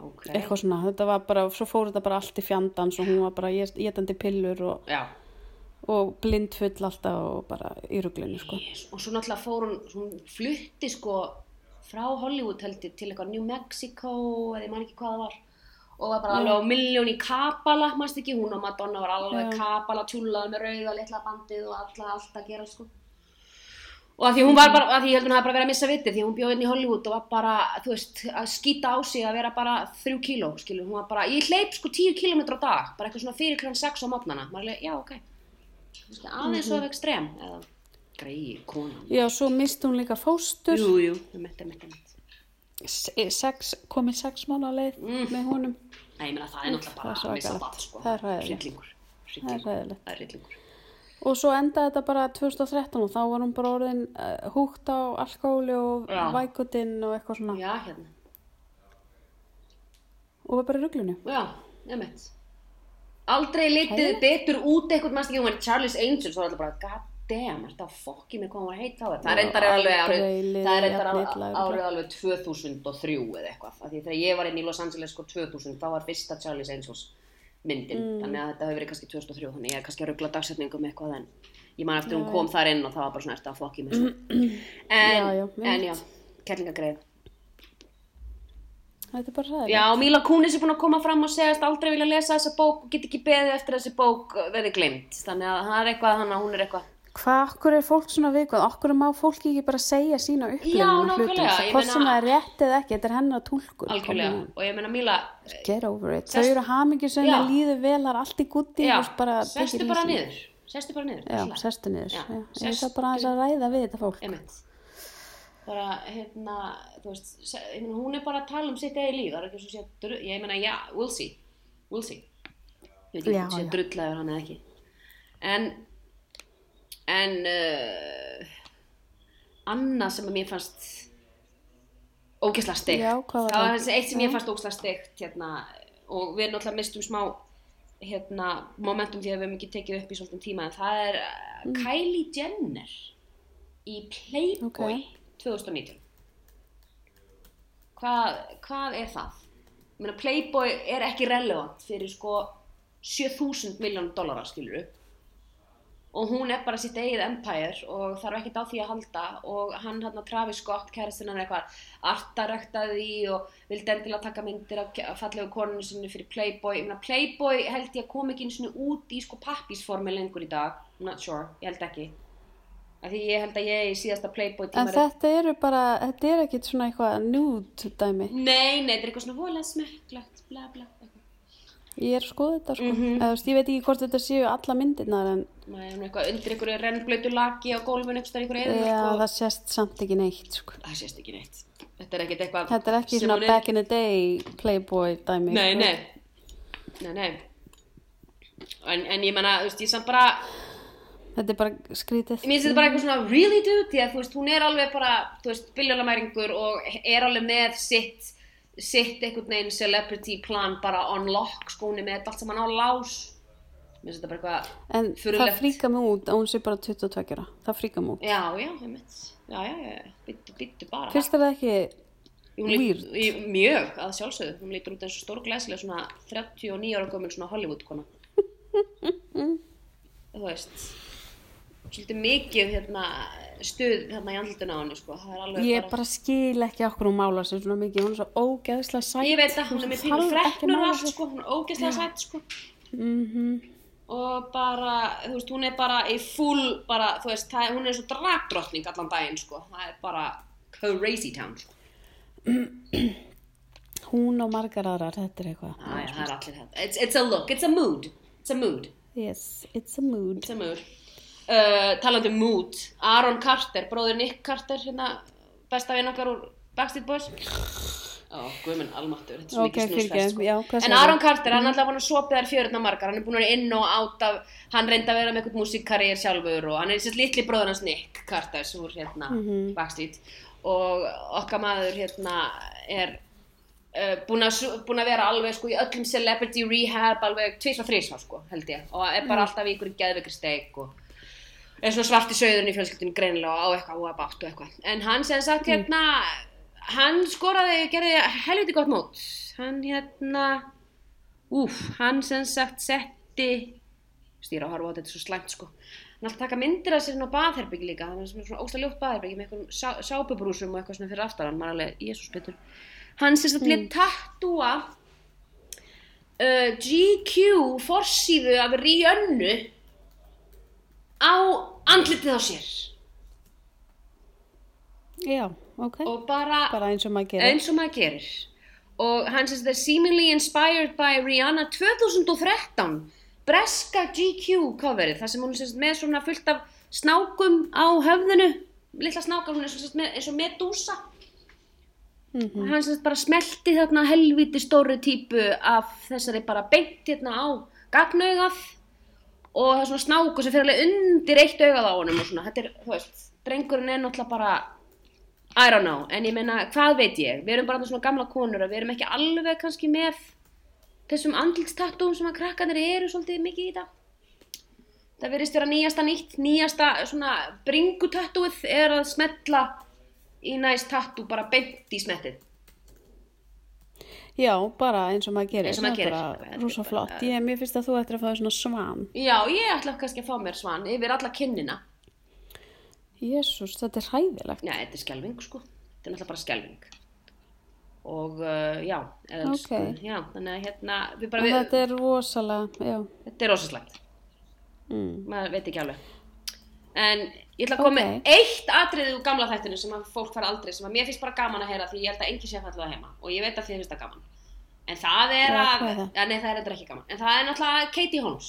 ok eitthvað svona, þetta var bara, svo fór þetta bara allt í fjandans og hún var bara getandi pillur og, og blindfull alltaf og bara í ruglinu sko. Yes. og svo náttúrulega fór hún, hún flutti sko frá Hollywood heldur til eitthvað New Mexico eða ég man ekki hvað það var og var bara alveg á milljón í Kapala mannst ekki, hún og Madonna var alveg Já. Kapala tjúlað með rauða litla bandið og alla allt að gera sko. Og að því hún var bara, að því ég held hún hafi bara verið að missa vitið því hún bjóð inn í Hollywood og var bara þú veist, að skýta á sig að vera bara þrjú kíló, skilur, hún var bara, ég hleyp sko tíu kílómetra á dag, bara eitthvað svona fyrir kljóðan sex á mótnana, maður er alveg, já, ok. Kannski aðeins Mhm. of ekstrem eða greið konan Já, svo misti hún líka fóstur. Jú, jú, ég mitt, mitt, mitt. S- sex, komið sex mánu á leið Mm. með honum Nei, ég meina það er náttúrulega Það bara að missa bad, sko. Það er. Hryllingur. Það er. Það hryllingur. og svo endaði þetta bara 2013 og þá var hún bara orðin uh, húgt á alkohóli og Já. vækutinn og eitthvað svona Já, hérna. og var bara í ruglinu Já, mitt. Aldrei litið betur út eitthvað, mannst ekki, hún var Charles Angels, þá var alltaf bara, god damn, er þetta fokki mig hvað hún var heit þá. Það er Já, reyndar alveg árið, það er reyndar árið alveg 2003 eða eitthvað. Af því þegar ég var inn í Los Angeles sko 2000, þá var fyrsta Charles Angels myndin. Mm. Þannig að þetta hefur verið kannski 2003, þannig ég er kannski að ruggla dagsetningum eitthvað en ég man eftir hún Já, kom þar inn og það var bara svona eftir að fokki mig. <clears throat> En, Já, já, en já, kellingagreið. þetta er bara ræðilegt Já, Míla Kunis er búin að koma fram og segast aldrei vilja lesa þessa bók og get ekki beðið eftir að þessi bók verði glemt. Þannig að það er eitthvað, hún er eitthvað. Hvað, okkur er fólk svona viðkvæð? Okkur má fólki ekki bara segja sína upplifinu nákvæmlega, ég Hvort sem það er rétt eða ekki, þetta er hennar on. Og ég meina Míla, Get over it Sest- Þau eru hamingjusum, Já. það líður vel, það er allt í gutti sestu bara niður. Sestu bara niður. Já, sestu niður Já, já. Ég sestu- ætla bara að ræða við þetta fólk Einmitt. Bara, hérna, veist, meina, hún er bara að tala um sitt er svo sé, dru- ég meina, já, we'll see. We'll see. ég veit ekki já. drullaður hann eða ekki en en uh, annað sem að mér fannst ógeðslega steikt. Það var þessi eitt sem ég fannst ógeðslega steikt hérna, og við náttúrulega mistum smá hérna, momentum því að við hefum ekki tekið upp í svolítið tíma en það er uh, Kylie Jenner í Playboy Ok. 2019 hvað, hvað er það? Meina, Playboy er ekki relevant fyrir sko 7000 miljón dólarar skilur og hún er bara sitt eigið empire og þarf ekkert á því að halda. Og hann að Travis Scott kærastinn hann eitthvað artaræktaði því og vildi endilega taka myndir af fallegu koninu sinni fyrir Playboy. Ég meina Playboy held ég að kom ekki einu sinni út í sko pappísformi lengur í dag. I'm not sure, ég held ekki. Af því ég held að ég í síðasta Playboy En tíma þetta eru bara, þetta er ekkit svona eitthvað nude dæmi. Nei, nei, þetta er eitthvað svona vola smekklegt, bla bla eitthvað. Ég er skoða þetta sko. Mhm. Eða, þú veist, ég veit ekki hvort þetta séu alla myndirnar en Nei, eitthvað undir einhverju rennblöytu laki á eitthvað einhverju eðum já, sko. það sést samt ekki neitt sko. það sést ekki neitt Þetta er ekkert eitthvað Þetta er ekki svona er- back in the day playboy dæmi. Nei, sko. nei Nei, nei En, en ég menna, þú veist, ég samt bara Þetta er bara skrítið. Mér finnst þetta bara eitthvað svona really dude Því að þú veist, hún er alveg bara, þú veist, biljólamæringur og er alveg með sitt sitt einhvern veginn celebrity plan bara on lock, sko, hún er með allt saman á lás Mér finnst þetta bara eitthvað En það furðulegt. fríka mig út að hún sé bara 22 ára. Það fríka mig út. Já, já, Já, já, já, byttu, byttu bara Fyrst er það ekki, lít- í- Mjög, að sjálfsögðu. Hún lítur út eins og stórglæsilega svona 39 ára gömul svona Hollywood-kona. <laughs> Þú veist, svolítið mikið hérna, stuð hérna í andlutuna á henni, sko. Ég bara skil ekki okkur hún mála sig svona mikið. Hún er svo ógeðslega sætt. Ég veit að hún er með að freknur allt, sko. Hún er ógeðslega sætt, sko. Mhm. Og bara, þú veist, hún er bara í full, bara, þú veist, það, hún er svo dragdrottning allan daginn, sko. Það er bara crazy town, sko. <clears throat> Hún og margar aðrar, þetta er eitthvað. Æ, það er allir þetta. It's, it's a look, it's a mood. It's a mood. Yes, it's a mood. It's a mood. Uh, talandi um mood, Aaron Carter, bróður Nick Carter, hérna, besta vinn okkar úr Backstreet Boys. Ó, guðminn, almáttur, þetta er svo Ok, mikið fyrirgefðu, sko. En segirðu? Aaron Carter, hann er alltaf búin að sopið þær fjörurna margar, hann er búin að vera inn og átt af, hann reyndi að vera með eitthvað músikkarriér sjálfur og hann er sérst litli bróður hans Nick Carter sem úr hérna Mhm. Backstreet og okkar maður hérna er uh, búin, að, su- búin að vera alveg sko í öllum celebrity rehab alveg tvis og þrísvar sko held ég og er bara alltaf í ykkur geðveikri steik og er svona svarti sauðurinn í fjölskyldinu greinilega og á eitthvað og bátt og eitthvað. En hann sem sagt hérna hann skoraði, gerði helviti gott mót. Hann hérna úf, hann sem sagt setti stýra að horfa á þetta, þetta er svo slæmt sko. Hann alltaf taka myndir af sér inn á baðherbyggi líka hann er svona óslega ljótt baðherbyggi með einhverjum sá, sápubrúsum og eitthvað svona fyrir aftar hann maður alveg, jésús betur hann sem sagt mm. tattúa uh, GQ forsíðu af Riönnu á andlitið á sér Já, ok. og bara, Bara eins og maður gerir. eins og maður gerir og hann sem þetta seemingly inspired by Rihanna 2013 breska GQ coverið þar sem hún er sagt með svona fullt af snákum á höfðinu litla snákar, hún er með, eins og medúsa Mhm. og hann sem sagt bara smelti þarna helviti stóri típu af þessari bara beint hérna á gagnaugað og það er svona snáku sem fyrir alveg undir eitt augað á honum og svona, þetta er, þú veist, drengurinn er náttúrulega bara I don't know, en ég meina, hvað veit ég, við erum bara svona gamla konur og við erum ekki alveg kannski með þessum andlitstattúum sem að krakkanir eru svolítið mikið í þetta. Það verðist vera nýjasta nýtt, nýjasta svona bringutattúið er að smetla í næst tattú bara beint í smettið. Já, bara eins og maður gerir. Eins og maður er gerir. er bara- flott. Ég, mér finnst að þú ættir að fá svona svan. Já, ég ætla kannski að fá mér svan yfir alla kinnina. Jésús, þetta er hræðilegt. Já, þetta er skelving, sko. Þetta er náttúrulega bara skelving. Og uh, já, elsku, Ok. já, þannig að hérna, við bara, við, þetta er rosalega, já. þetta er rosaslægt. Mm. maður veit ekki alveg en ég ætla að koma Ok. með eitt atriðið úr gamla þættinu sem að fólk fara aldrei sem að mér finnst bara gaman að heyra því ég held að engin sé að það heima. Og ég veit að þið finnst það gaman. En það er að það? ja, nei það er eitthvað ekki gaman. En það er náttúrulega Katie Holmes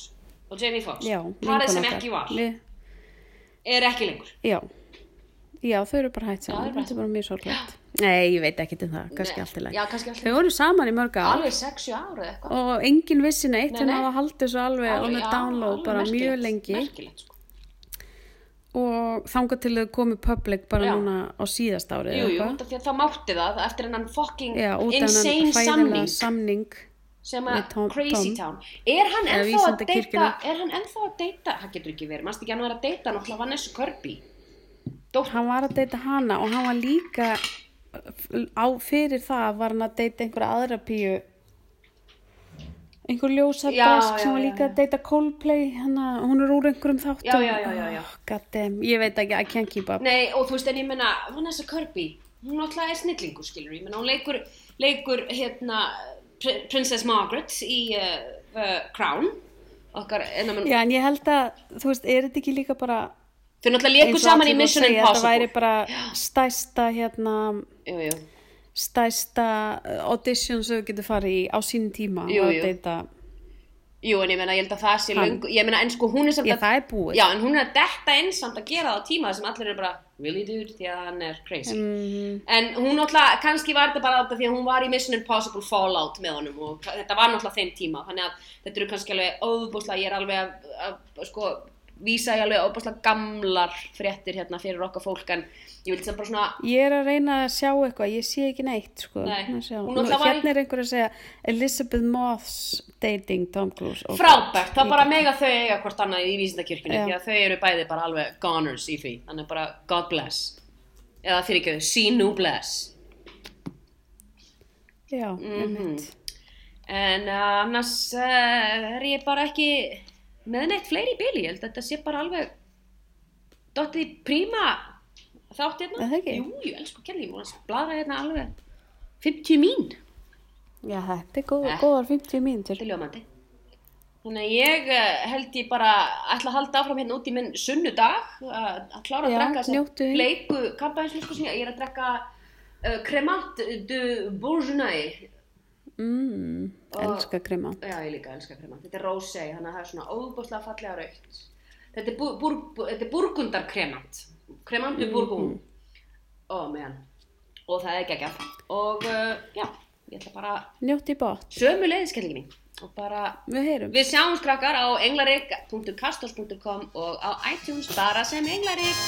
og Jamie Foxx. Parið sem ekki var. Við, er ekki lengur. Já. Já, þau eru bara þau saman. Þetta er bara mjög sorglegt. Nei, ég veit ekki um það, kannski allt í alltaf Þau voru saman í mörg ár. Alveg 6-7 ára og engin vissi neitt, Nei, þeim nei. hafa haldið svo alveg og þangað til þau komið public bara Já. núna á síðast árið Jú, jú, að það mátti það eftir hennan fucking Já, insane samning samning sem að Tom- Crazy Tom. Town. Er hann ennþá að deyta er hann ennþá að deyta, það getur ekki verið. Mannst ekki hann var að deyta náttúrulega Vanessa Kirby? Dótt, hann var að deyta hana og hann var líka á fyrir það var hann að deyta einhverja aðra píu einhver ljósa Já, bresk já, sem var líka að deyta Coldplay hana, hún er úr einhverjum þáttum. Oh, ég veit ekki, I can't keep up. Nei og þú veist en ég menna Vanessa Kirby, hún náttúrulega er snillingur skilur, ég menna hún leikur leikur hérna Pr Princess Margaret í uh, uh, Crown okkar, menn Já, en ég held að, þú veist, er þetta ekki líka bara þau náttúrulega leikur saman í Mission segja, Þetta Impossible. væri bara <gasps> stæsta hérna, jú, jú. Stæsta uh, audition sem þú getur farið í á sínum tíma Jú, jú. jú, en ég menna ég held að það sé löngu, ég menna en sko hún er samt ég að Já, en hún er að detta inn samt að gera það á tíma sem allir eru bara, really dude, því að hann er crazy. mm, En hún náttúrulega, kannski var þetta bara þetta því að hún var í Mission Impossible Fallout með honum og þetta var náttúrulega þeim tíma, þannig að þetta eru kannski alveg óbúslega, ég er alveg að, að, að sko, vísa ég alveg óbúslega gamlar fréttir hérna fyrir okkar fólk, en ég vil það bara svona, Ég er að reyna að sjá eitthvað, ég sé ekki neitt sko. Nei, Nú, í- Hérna er einhver að segja Elizabeth Moths dating Tom Cruise frábært, þá bara mega þau eiga hvort annað í vísindakirkjunni, Já. því að þau eru bæði bara alveg goners í því, þannig bara God bless, eða fyrir ekki, see no bless. Já, Mhm. einmitt En uh, annars uh, er ég bara ekki með neitt fleiri bíli, ég held að þetta sé bara alveg dottið í príma þátt hérna. Jú, jú, elsku kelli, ég múið að bladra hérna alveg 50 mín, Já, þetta er góð, Eh. góðar 50 mínútur þetta er ljómandi. Þannig að ég uh, held ég bara ætla að halda áfram hérna út í minn sunnudag uh, að klára að drekka njóttu þess þín. bleiku kampaðinslusku sem ég ég er að drekka uh, Cremant de Bourgeois mm, Og- Elska krema Já, ég líka elska kremant. Þetta er rosé, þannig að það er svona óbúslega fallega raukt. Þetta er, búr, bú, þetta er burgundar kremant. Kremant Mhm. er burgund. Ó, meðan. Og það er geggjað. Og uh, já, ég ætla bara Njótt í bótt, sömu leiðiskellingi mín. Og bara, við heyrum við sjáum krakkar á englarik.kastos.com og á iTunes bara sem englarik.